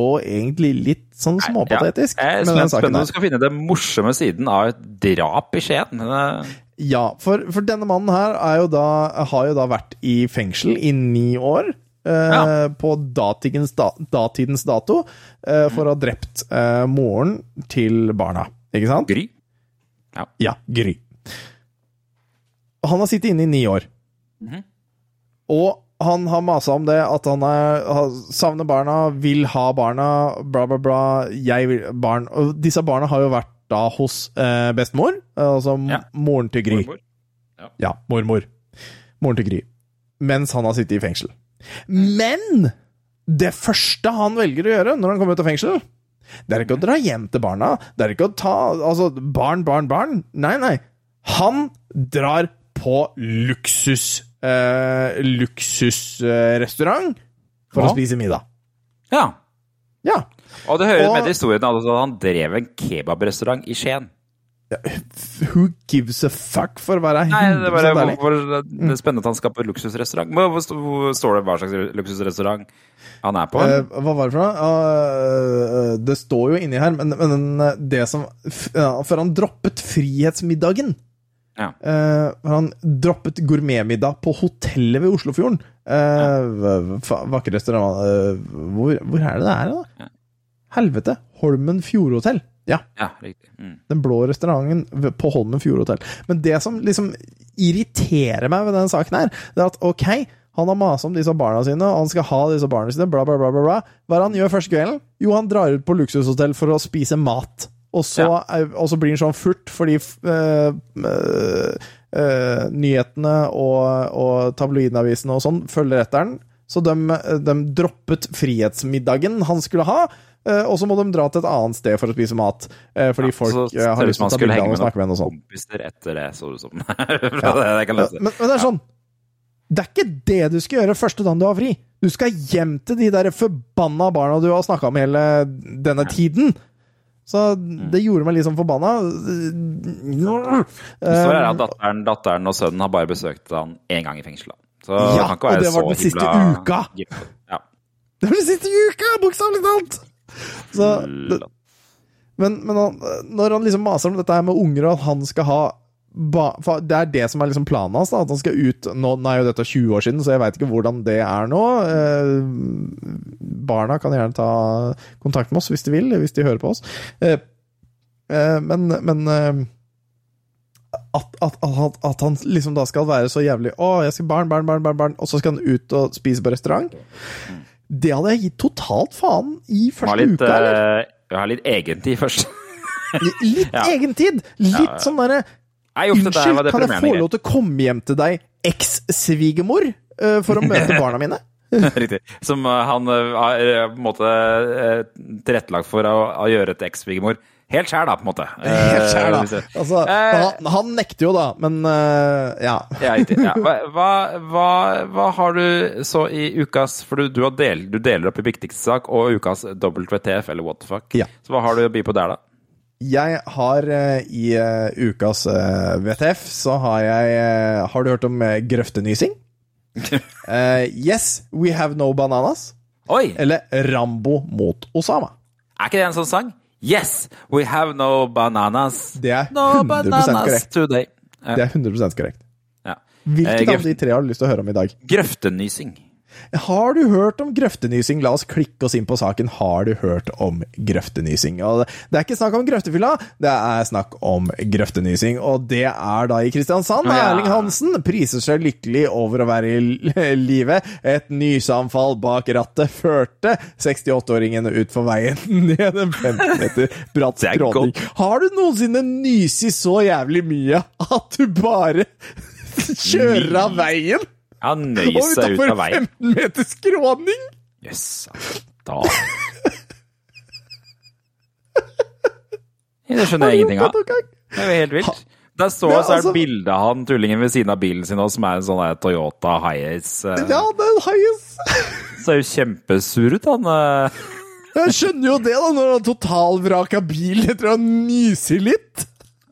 Og egentlig litt sånn småpatetisk. Ja. Jeg er spent du skal finne den morsomme siden av et drap i Skien. Eh, Ja, for, for denne mannen her er jo da, har jo da vært i fengsel i ni år. Eh, Ja. På datidens, da, datidens dato eh, for å ha drept eh, moren til barna. Ikke sant? Gry. Ja, Gry. Han har sittet inne i ni år. Mhm. Og han har masa om det, at han er, savner barna, vil ha barna, bla, bla, bla. Jeg vil barn. Og disse barna har jo vært da hos eh, bestemor, altså Ja. moren til Gry. Mormor. Ja, mormor. Moren til Gry. Mens han har sittet i fengsel. Men det første han velger å gjøre når han kommer ut av fengsel, det er ikke å dra hjem til barna. Det er ikke å ta Altså, barn, barn, barn. Nei, nei. Han drar på luksus eh, luksusrestaurant for Ja. å spise middag. Ja. Ja. Og det hører Og- med til historien altså, at han drev en kebabrestaurant i Skien. Who gives a fuck, for å være 100 Nei, det ærlig? det er spennende at han skal på luksusrestaurant. Hvor, står det hva slags luksusrestaurant han er på? Eh, hva var det for noe? Eh, det står jo inni her, men, men det som ja, For han droppet frihetsmiddagen. Ja. Uh, han droppet gourmetmiddag på hotellet ved Oslofjorden. Uh, Vakker restaurant eh, hvor, hvor er det det er, da? Ja. Helvete! Holmen Fjordhotell. Ja, ja, riktig. Mm. den blå restauranten på Holmen Fjordhotell. Men det som liksom irriterer meg ved denne saken her, det er at ok, han har masa om disse barna sine, og han skal ha disse barna sine, bla, bla, bla, bla, bla. Hva er det han gjør første kvelden? Jo, han drar ut på luksushotell for å spise mat. Og så, Ja. og så blir han sånn furt, fordi øh, øh, øh, nyhetene og, og tabloidavisene og sånn følger etter den. Så de, de droppet frihetsmiddagen han skulle ha, og så må de dra til et annet sted for å spise mat. øh, Fordi Ja, folk ser har lyst til å ta bilde av og snakke med henne og sånn. kompiser etter det, så det som. ja. det kan lese. Men, men det er sånn Det er ikke det du skal gjøre første dagen du har fri. Du skal hjem til de der forbanna barna du har snakka med hele denne tiden. Så det gjorde meg litt sånn forbanna. Så er det at datteren, datteren og sønnen har bare besøkt han én gang i fengsel. Så Ja, det kan ikke og det var den siste uka. Ja. Det var den siste uka, bokstavelig talt! Så, det, men, men han, når han liksom maser om dette her med unger, og at han skal ha ba, Det er det som er liksom planen hans. da At han skal ut Nå, nå er jo dette 20 år siden, så jeg veit ikke hvordan det er nå. Eh, barna kan gjerne ta kontakt med oss hvis de vil, hvis de hører på oss. Eh, eh, men men eh, at, at, at, at han liksom da skal være så jævlig Å, jeg skal barn, barn, barn, barn, barn, og så skal han ut og spise på restaurant. Det hadde jeg gitt totalt faen i første litt, uka, eller? Jeg har litt egentid først. Litt Ja. egentid! Litt Ja, ja. sånn derre Unnskyld, kan jeg få lov til å komme hjem til deg, eks-svigermor, eh, for å møte barna mine? Riktig. Som eh, han eh, har eh, på en måte eh, tilrettelagt for å, å gjøre til eks-svigermor. Helt sjæl, da, på en måte. Helt Eh, da. Altså, Eh, han, han nekter jo, da, men eh, ja. Ja. Ja. Hva, hva, hva, har du så i ukas For du, du, har del, du deler opp i viktigste sak og ukas WTF, eller what the fuck. Ja. Så hva har du å by på der, da? Jeg har eh, i eh, ukas WTF, så har jeg eh, Har du hørt om grøftenysing? uh, yes, we have no bananas. Oi! Eller Rambo mot Osama. Er ikke det en sånn sang? Yes, we have no bananas. Det er No 100 bananas korrekt. today. Det er 100 korrekt. Ja. Hvilket Eh, av de tre har du lyst til å høre om i dag? Grøftenysing. Har du hørt om grøftenysing? La oss klikke oss inn på saken. Har du hørt om grøftenysing? Og det er ikke snakk om grøftefylla, det er snakk om grøftenysing. Og det er da i Kristiansand. Ja. Erling Hansen priser seg lykkelig over å være i live. Et nyseanfall bak rattet førte 68-åringen utfor veien ned en 15 meter bratt skråning. Har du noensinne nysi så jævlig mye at du bare kjører av veien? Ja, nøy seg ut utafor av veien. 15 meter skråning! Jøss, yes, Da Det skjønner jeg ingenting av. Det er jo helt vilt. Der står Men så er det altså- bilde av han tullingen ved siden av bilen sin, som er en sånn Toyota Hiace. eh, Ja, det er en highest. Ser jo kjempesur ut, han. eh. Jeg skjønner jo det, da, når han totalvraka bil etter å ha nyser litt.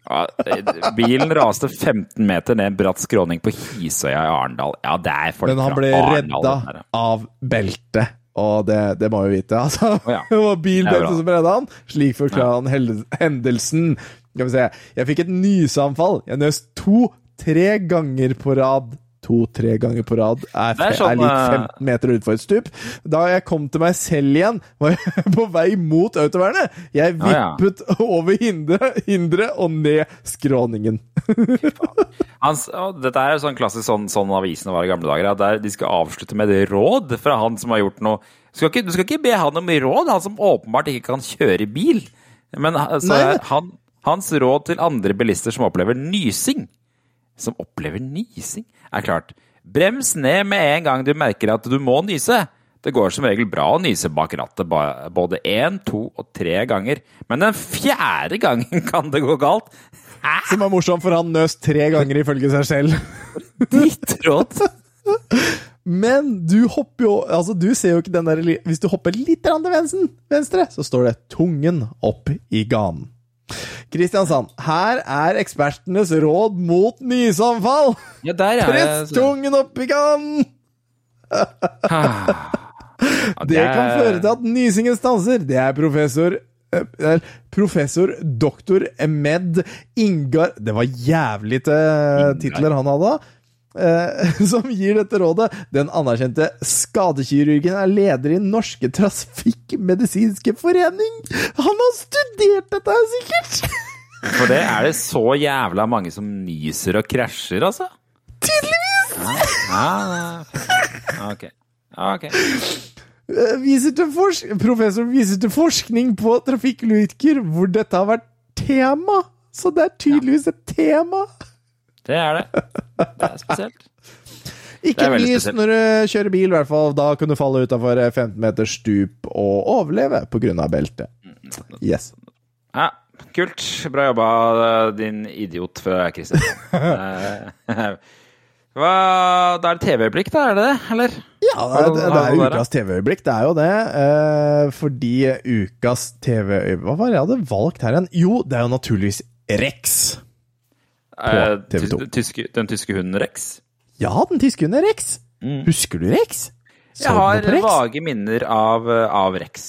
Ja, eh, bilen raste 15 meter ned bratt skråning på Hisøya i Arendal. Ja, det er folk Men han ble redda av beltet. Og det, det må vi vite. Altså, oh, ja. det var bilbeltet som redda han. Slik forklarer han hendelsen. Skal vi se. Jeg fikk et nyseanfall. Jeg nøs to-tre ganger på rad. To-tre ganger på rad er, er sånn, er eh, 15 meter utfor et stup. Da jeg kom til meg selv igjen, var jeg på vei mot autovernet. Jeg vippet ja. vippet over hinderet hindre og ned skråningen. Hans, dette er sånn klassisk sånn, sånn avisen var i gamle dager. Der de skal avslutte med det råd fra han som har gjort noe Du skal ikke, du skal ikke be han om råd, han som åpenbart ikke kan kjøre bil. Men ha- så Nei, men- han, hans råd til andre bilister som opplever nysing Som opplever nysing, er klart. Brems ned med en gang du merker at du må nyse. Det går som regel bra å nyse bak rattet både én, to og tre ganger. Men den fjerde gangen kan det gå galt. Hæ? Som er morsomt, for han nøs tre ganger ifølge seg selv. Ditt råd? Men du hopper jo Altså, du ser jo ikke den der Hvis du hopper litt til venstre, venstre, så står det 'tungen opp i ganen'. Kristiansand, her er ekspertenes råd mot nysamfall! Ja, der er Press tungen opp i ganen! Det kan føre til at nysingen stanser. Det er professor eh, eh, Professor doktor Emed Ingar Det var jævlig titler han hadde. Eh, som gir dette rådet. Den anerkjente skadekirurgen er leder i Norske Trafikkmedisinske Forening! Han har studert dette sikkert! For det er det så jævla mange som nyser og krasjer, altså? Tydeligvis! Ja, ja, ok. Ok. Eh, Viser til forsk professor viser til forskning på trafikkulykker hvor dette har vært tema. Så det er tydeligvis et tema. Det er det. Det er spesielt. Ikke spesielt. når du kjører bil, i hvert fall. Da kan du falle utafor 15 meters stup og overleve pga. beltet. Yes. Ja, kult. Bra jobba, din idiot fra Kristiansand. Eh, Hva Da er det TV-øyeblikk, da? Er det det, eller? Ja, det er, det er ukas TV-øyeblikk, det er jo det. Eh, fordi ukas TV-øyeblikk Hva var det jeg hadde valgt her igjen? Jo, det er jo naturligvis Rex. Eh, TV 2. tyske, den tyske hunden Rex? Ja, den tyske hunden Rex. Husker du Rex? Så Jeg har Rex? vage minner av, av Rex.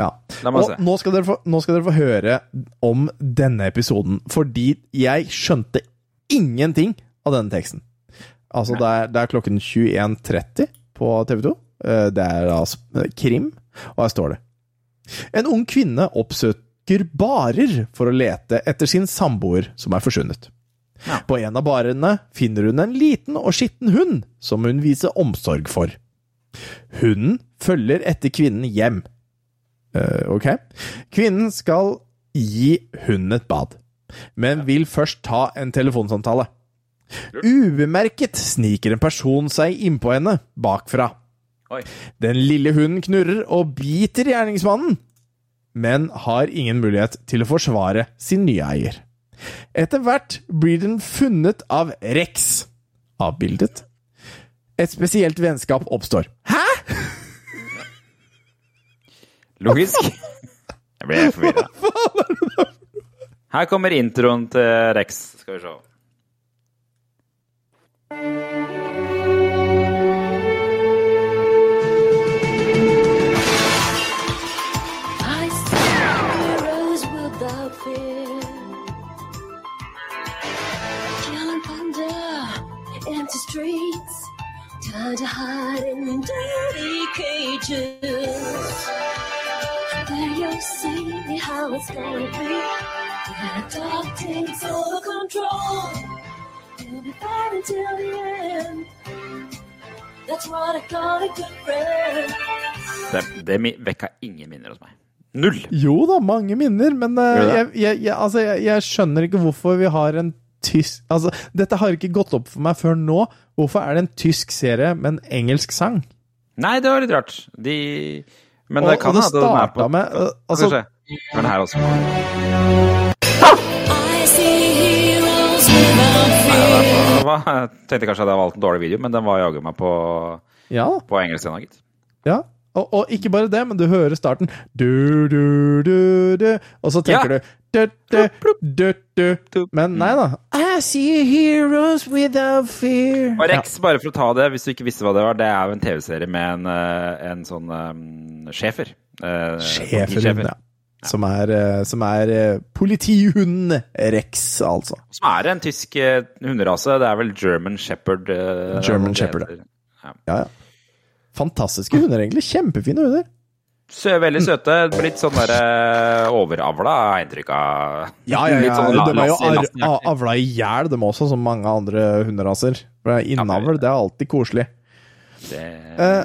Ja. Og nå skal, få, nå skal dere få høre om denne episoden, fordi jeg skjønte ingenting av denne teksten. Altså, det er, det er klokken 21.30 på TV 2. Eh, Det er altså krim, og her står det En ung kvinne oppsøker barer for å lete etter sin samboer som er forsvunnet. Ja. På en av barene finner hun en liten og skitten hund som hun viser omsorg for. Hunden følger etter kvinnen hjem. Uh, ok. Kvinnen skal gi hunden et bad, men vil først ta en telefonsamtale. Ubemerket sniker en person seg innpå henne bakfra. Den lille hunden knurrer og biter gjerningsmannen, men har ingen mulighet til å forsvare sin nye eier. Etter hvert blir den funnet av Rex, avbildet. Et spesielt vennskap oppstår. Hæ?! Logisk. Jeg ble forvirra. Her kommer introen til Rex. Skal vi se. Time to hide dirty cages. There you see how it's gonna be. The dark takes over control, you'll be fighting till the end. That's what I call a good friend. Det, det vekka ingen minner hos meg. Null! Jo da, mange minner, men uh, jeg, jeg, jeg, altså, jeg skjønner ikke hvorfor vi har en tysk Altså, dette har ikke gått opp for meg før nå. Hvorfor er det en tysk serie med en engelsk sang? Nei, det var litt rart. De Men Og, det kan og det hende den på starta med Skal altså, vi se. Er her også? Jeg tenkte kanskje at jeg valgte en dårlig video, men den var jaggu meg på, Ja, på engelsk ennå, gitt. ja. Og, og ikke bare det, men du hører starten du, du, du, du, Og så tenker Ja. du. Men nei da. I see heroes without fear. Og Rex, bare for å ta det, hvis du ikke visste hva det var, det er jo en TV-serie med en, eh, en sånn um, schæfer. Schæferhund, ja. Som er, eh, som er politihunden Rex, altså. Som er en tysk hunderase. Det er vel German Shepherd. German Shepherd. Ja. Ja, ja. Fantastiske hunder, egentlig. Kjempefine hunder. Sø, veldig søte. Blitt sånn der eh, overavla, har jeg inntrykk av. Ja, ja, ja. sånn de er jo avla i hjel, de også, som mange andre hunderaser. Innavl, det er alltid koselig. Det Eh,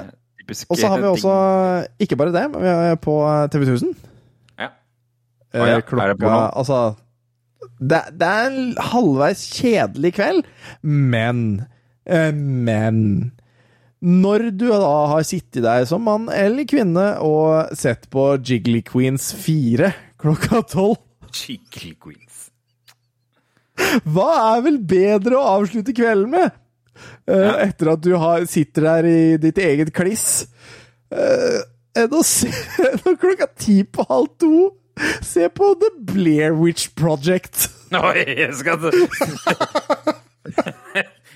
Og så har vi også, ikke bare det, men vi er på TV 1000. Ja. Eh, Å ja, er det? Altså det, det er en halvveis kjedelig kveld, men eh, Men når du da har sittet der som mann eller kvinne og sett på Jiggly Queens 4 klokka tolv Jiggly Queens. Hva er vel bedre å avslutte kvelden med? Eh, Etter at du har, sitter der i ditt eget kliss. eh, enn å se når klokka ti på halv to se på The Blair Witch Project. Oi, jeg skal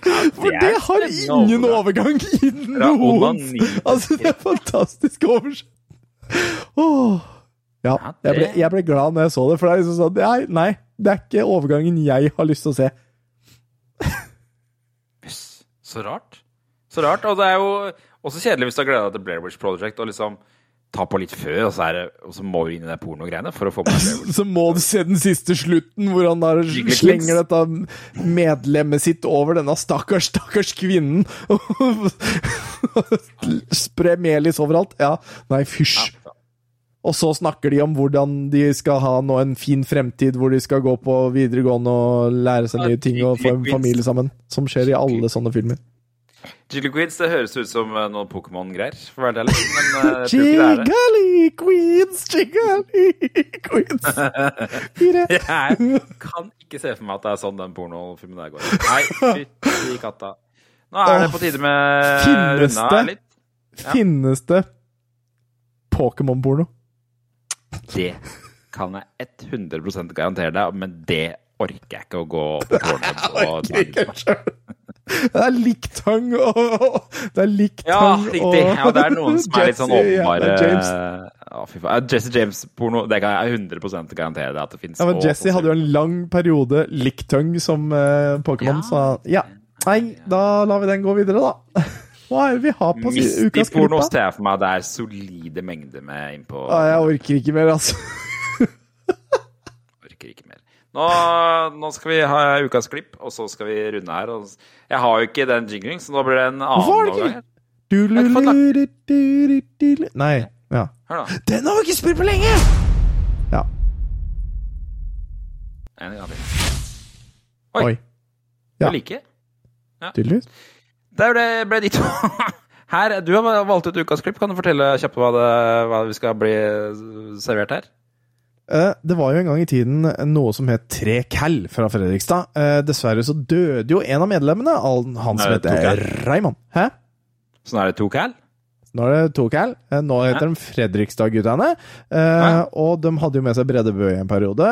For det har ingen overgang i noen. Altså, det er fantastisk oversett. Åh. Ja, jeg ble, jeg ble glad når jeg så det, for det er liksom sånn Nei, nei, det er ikke overgangen jeg har lyst til å se. Så rart. Så rart. Og det er jo også kjedelig hvis du har gleda deg til Blair Witch Project og liksom ta på litt før, og så, er det, og så må du inn i det pornogreiene for å få med Witch. så må du se den siste slutten, hvor han der slenger dette medlemmet sitt over denne stakkars, stakkars kvinnen. Spre melis overalt. Ja, nei, fysj. Og så snakker de om hvordan de skal ha nå en fin fremtid, hvor de skal gå på videregående og lære seg nye ting og få en familie sammen. Som skjer i alle sånne filmer. Jiggly Queens, det høres ut som eh, noen Pokémon-greier, for å være ærlig. Men jeg. Jiggly queens, jiggly queens. Jeg kan ikke se for meg at det er sånn den pornofilmen der går. Nei, fytti katta. Nå er det på tide med Finnes det? litt. Ja. Finnes det Pokémon-porno? Det kan jeg 100% garantere deg, men det orker jeg ikke å gå på Pornhub og Ikke selv. Det er Licktang og Det er Licktang Ja, og riktig. Ja, det er noen som er litt sånn Jesse, ja, åpenbare James. Ja, fy faen. Jesse James-porno, det kan jeg 100 garantere deg at det fins. Ja, men Jesse hadde jo en lang periode Licktang som uh, Pokémon, Ja. så ja. Nei, da lar vi den gå videre, da. Hva er det vi har på ukas klipp? Misty-porno ser jeg for meg det er solide mengder med innpå. Ja, jeg orker ikke mer, altså. Nå, nå skal vi ha ukas klipp, og så skal vi runde her. Jeg har jo ikke den jingling, så nå blir det en annen. Du-lu-lu-du-du-du-du. Nei. Ja. Hør, da. Den har vi ikke spilt på lenge! Ja. En gang til. Oi. Oi. Ja. Du liker? Tydeligvis. Der ble, ble de to Her, Du har valgt ut ukas klipp. Kan du fortelle kjapt hva, det, hva vi skal bli servert her? Eh, Det var jo en gang i tiden noe som het Tre Cal fra Fredrikstad. Eh, Dessverre så døde jo en av medlemmene, han som het? Raymond. Hæ? Sånn er det to cal? Nå er det to Cal. Eh, Nå heter de Fredrikstad-guttene. Og de hadde jo med seg Brede Bø i en periode.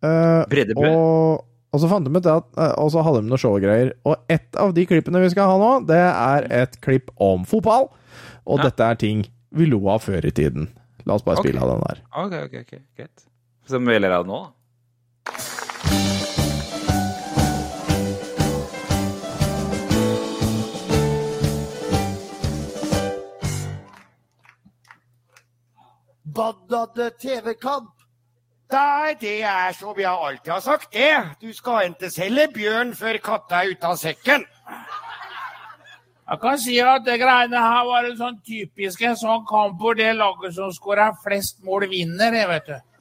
Bredebø? Og, og så fant de ut at Og så hadde de noen showgreier. Og et av de klippene vi skal ha nå, det er et klipp om fotball. Og Ja. dette er ting vi lo av før i tiden. La oss bare spille av den der. Ok, ok, ok, greit. Så vi ler av nå, da. Baddade TV-kamp. Nei, det er som jeg alltid har sagt, det. Du skal ikke selge bjørn før katta er ute av sekken. Jeg kan si at det greiene her var en sånn typisk en sånn kamp hvor det laget som skårer flest mål, vinner. jeg vet du.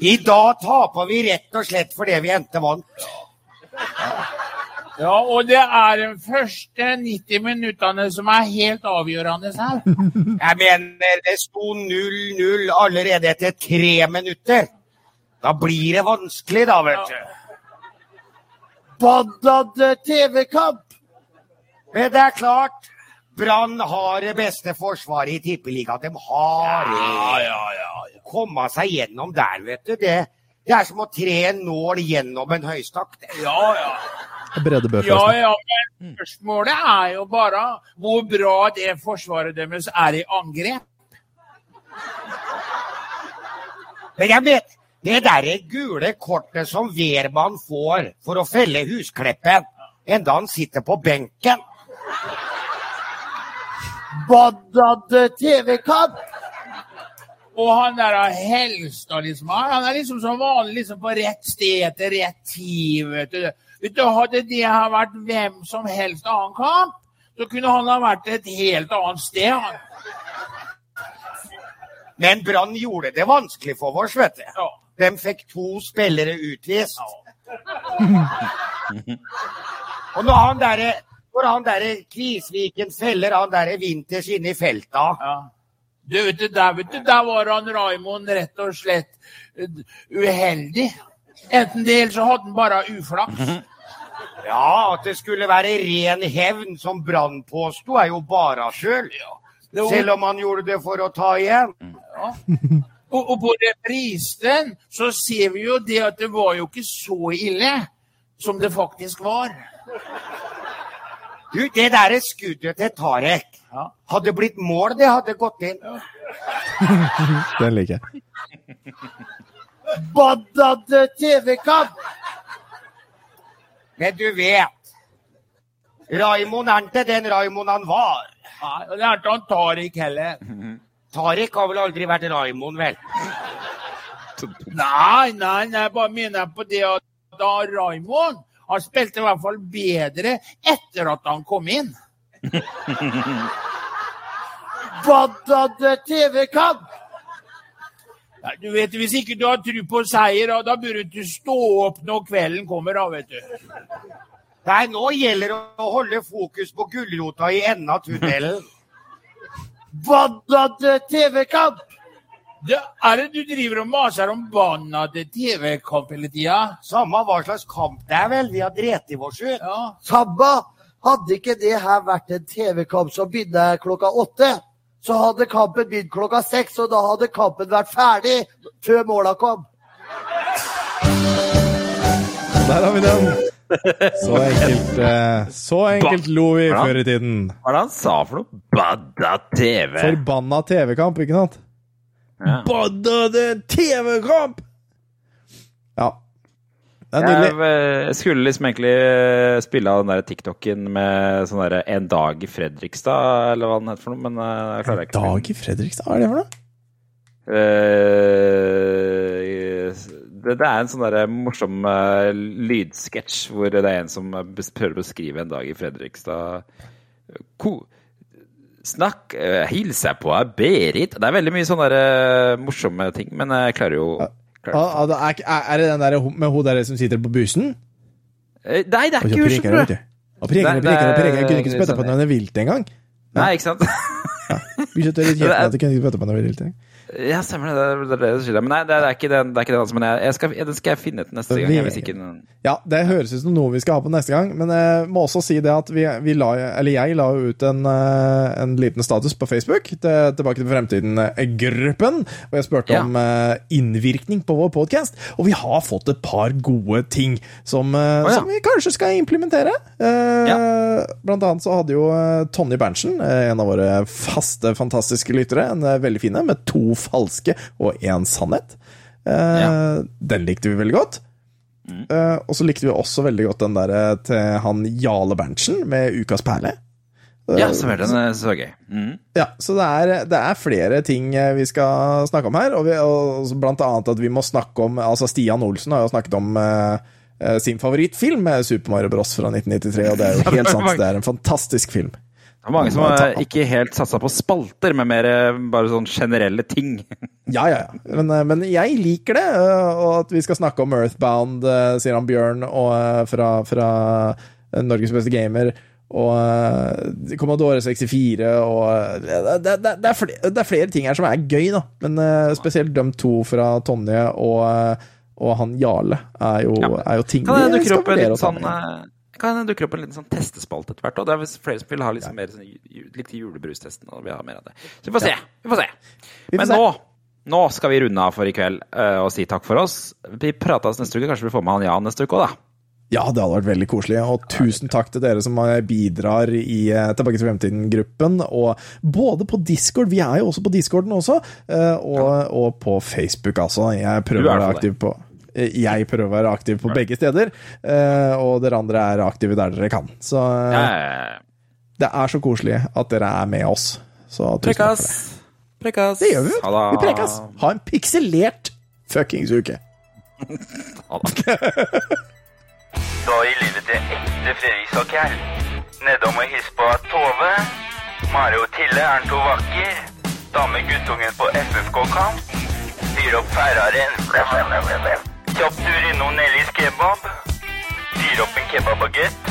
I dag taper vi rett og slett fordi vi endte vant. Ja, og det er de første 90 minuttene som er helt avgjørende her. Jeg mener, det sto 0-0 allerede etter tre minutter. Da blir det vanskelig, da, vet du. Badad TV-kamp. Men det er klart, Brann har det beste forsvaret i Tippeligaen. De har det. Komme seg gjennom der, vet du. Det, det er som å tre en nål gjennom en høystakk. det. Ja, ja. Brede Bø Ja, ja, men spørsmålet er jo bare hvor bra det forsvaret deres er i angrep. Men jeg vet, det derre gule kortet som Wehrmann får for å felle Huskleppen, enda han sitter på benken Baddade TV-kamp! Og han der Helstad, liksom, han er liksom som vanlig liksom på rett sted til rett tid. vet du. Vet du, Hadde det her vært hvem som helst annen kamp, så kunne han ha vært et helt annet sted. han. Men Brann gjorde det vanskelig for oss, vet du. Ja. De fikk to spillere utvist. Og når han derre når han der Kvisviken feller han der Winters inne i felta Ja. Du vet du, der, vet du, der var han Raimond rett og slett eh, uheldig. Enten det, eller så hadde han bare uflaks. Ja, at det skulle være ren hevn, som Brann påsto, er jo bare sjøl. Ja. var- Selv om han gjorde det for å ta igjen. Og, og på reprisen så ser vi jo det at det var jo ikke så ille som det faktisk var. Du, det derre skuddet til Tarek Ja. hadde blitt mål, det hadde gått inn. Den liker jeg. Badad TV-kamp! Men du vet Raimond er ikke den Raimond han var. Nei, det er ikke han Tariq heller. Tarek har vel aldri vært Raimond, vel? Nei, nei, nei, jeg bare mener på det at da Raimond han spilte i hvert fall bedre etter at han kom inn. Baddade TV-kamp! Ja, du vet, Hvis ikke du har tro på seier, da, burde du stå opp når kvelden kommer. da, vet du. Nei, nå gjelder det å holde fokus på gulrota i enden av tunnelen. Baddade TV-kamp! Det er det du driver og maser om banna til TV-kamp hele tida? Samme hva slags kamp det er, vel. Vi har drept i vår ut. Ja. Sabba, hadde ikke det her vært en TV-kamp som begynner klokka åtte, så hadde kampen begynt klokka seks, og da hadde kampen vært ferdig før måla kom. Der har vi den. Så enkelt, eh, så enkelt lo vi før i tiden. Hva er det han sa for noe? Badda TV. Forbanna TV-kamp, ikke sant? Ja. Baddade TV-kamp! Ja. Det er Jeg, nydelig. eh, skulle liksom egentlig eh, spille av den der TikToken med sånn derre En dag i Fredrikstad, eller hva den heter for noe, men eh, jeg klarer ikke. Dag i Fredrikstad, hva er det for noe? Det, det er en sånn der morsom uh, lydsketsj hvor det er en som prøver å beskrive en dag i Fredrikstad. Ko Snakk hilser jeg på deg, Berit Det er veldig mye sånne der, eh, morsomme ting, men jeg klarer jo klarer. Ah, ah, er, er det den der med hun der som sitter på bussen? Eh, Nei, det er ikke hun, som. Og preker og preker og preker. Jeg kunne ikke det- spytta på den vilt engang. Nei, ikke sant? Begynte å litt kjeft med at jeg kunne ikke spytta på den vilt engang. Ja, stemmer det. Det er det du skylder. Men nei, det er, ikke den, det er ikke den altså, men jeg, jeg skal, den skal jeg finne til neste gang. Jeg, hvis ikke Ja, det høres ut som noe vi skal ha på neste gang, men jeg må også si det at vi, vi la, eller jeg la ut en, eh, en liten status på Facebook til Tilbake til fremtiden-gruppen, og jeg spurte Ja. om eh, innvirkning på vår podkast, og vi har fått et par gode ting som, oh, ja. som vi kanskje skal implementere. Ja. Blant annet så hadde jo eh, Tonje Berntsen, eh, en av våre faste, fantastiske lyttere, en veldig veldig fine, med to falske og én sannhet. Eh, Ja. Den likte vi veldig godt. Eh, og så likte vi også veldig godt den der til han Jale Berntsen med Ukas perle. Eh, Ja, stemmer. Den er så gøy. Mm. ja, så det er, det er flere ting vi skal snakke om her, og, vi, og blant annet at vi må snakke om Altså, Stian Olsen har jo snakket om eh, sin favorittfilm, Super Mario Bros. fra 1993, og det er jo helt sant, det er en fantastisk film. Det er mange som eh, ikke helt satsa på spalter, men mer eh, bare sånn generelle ting. Ja, ja, ja. Men, eh, men jeg liker det, eh, og at vi skal snakke om Earthbound, sier han Bjørn, og fra, fra Norges beste gamer. Og Commodore 64 og det, det, det, er flere, det er flere ting her som er gøy, da. Men spesielt de to fra Tonje og, og han Jarle er jo, Ja. er jo ting vi skal vurdere å ta sånn med. Kan dukke opp en liten sånn testespalt etter hvert? Og det er flere som vil ha litt sånn mer sånn, litt julebrustesten. Og vi har mer av det. Så vi får se. Vi får se. Men nå nå skal vi runde av for i kveld eh, og si takk for oss. Vi prates neste uke. Kanskje vi får med han Jan neste uke òg, da. Ja, det hadde vært veldig koselig. Og tusen takk til dere som eh, bidrar i eh, Tilbake til fremtiden-gruppen. Og både på Discord, vi er jo også på Discorden også, og, og på Facebook, altså. Jeg prøver er å være aktiv på jeg prøver å være aktiv på begge steder, eh, og dere andre er aktive der dere kan. Så eh, det er så koselig at dere er med oss. Så tusen takk for det. Prekas. Det gjør vi jo. Ha det. Vi prekas. Ha en pikselert fuckings uke. Ha det. Da i livet til ekte Fredriksvåg her. Nedom og hilse på Tove. Mari og Tille er to vakker. Dame guttungen på FFK-kamp. Fyr opp Ferrarien. Kjapp tur innom Nellis kebab. Fyr opp en kebabbagett.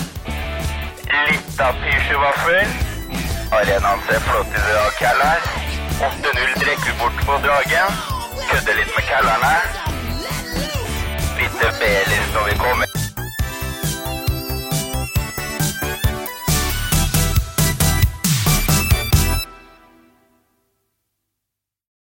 Litt av pysjevaffel. Arenaen ser flott ut i dag, Kallær. 8-0 drikker bort på Dragen. Kødder litt med Kallerne. Litt BL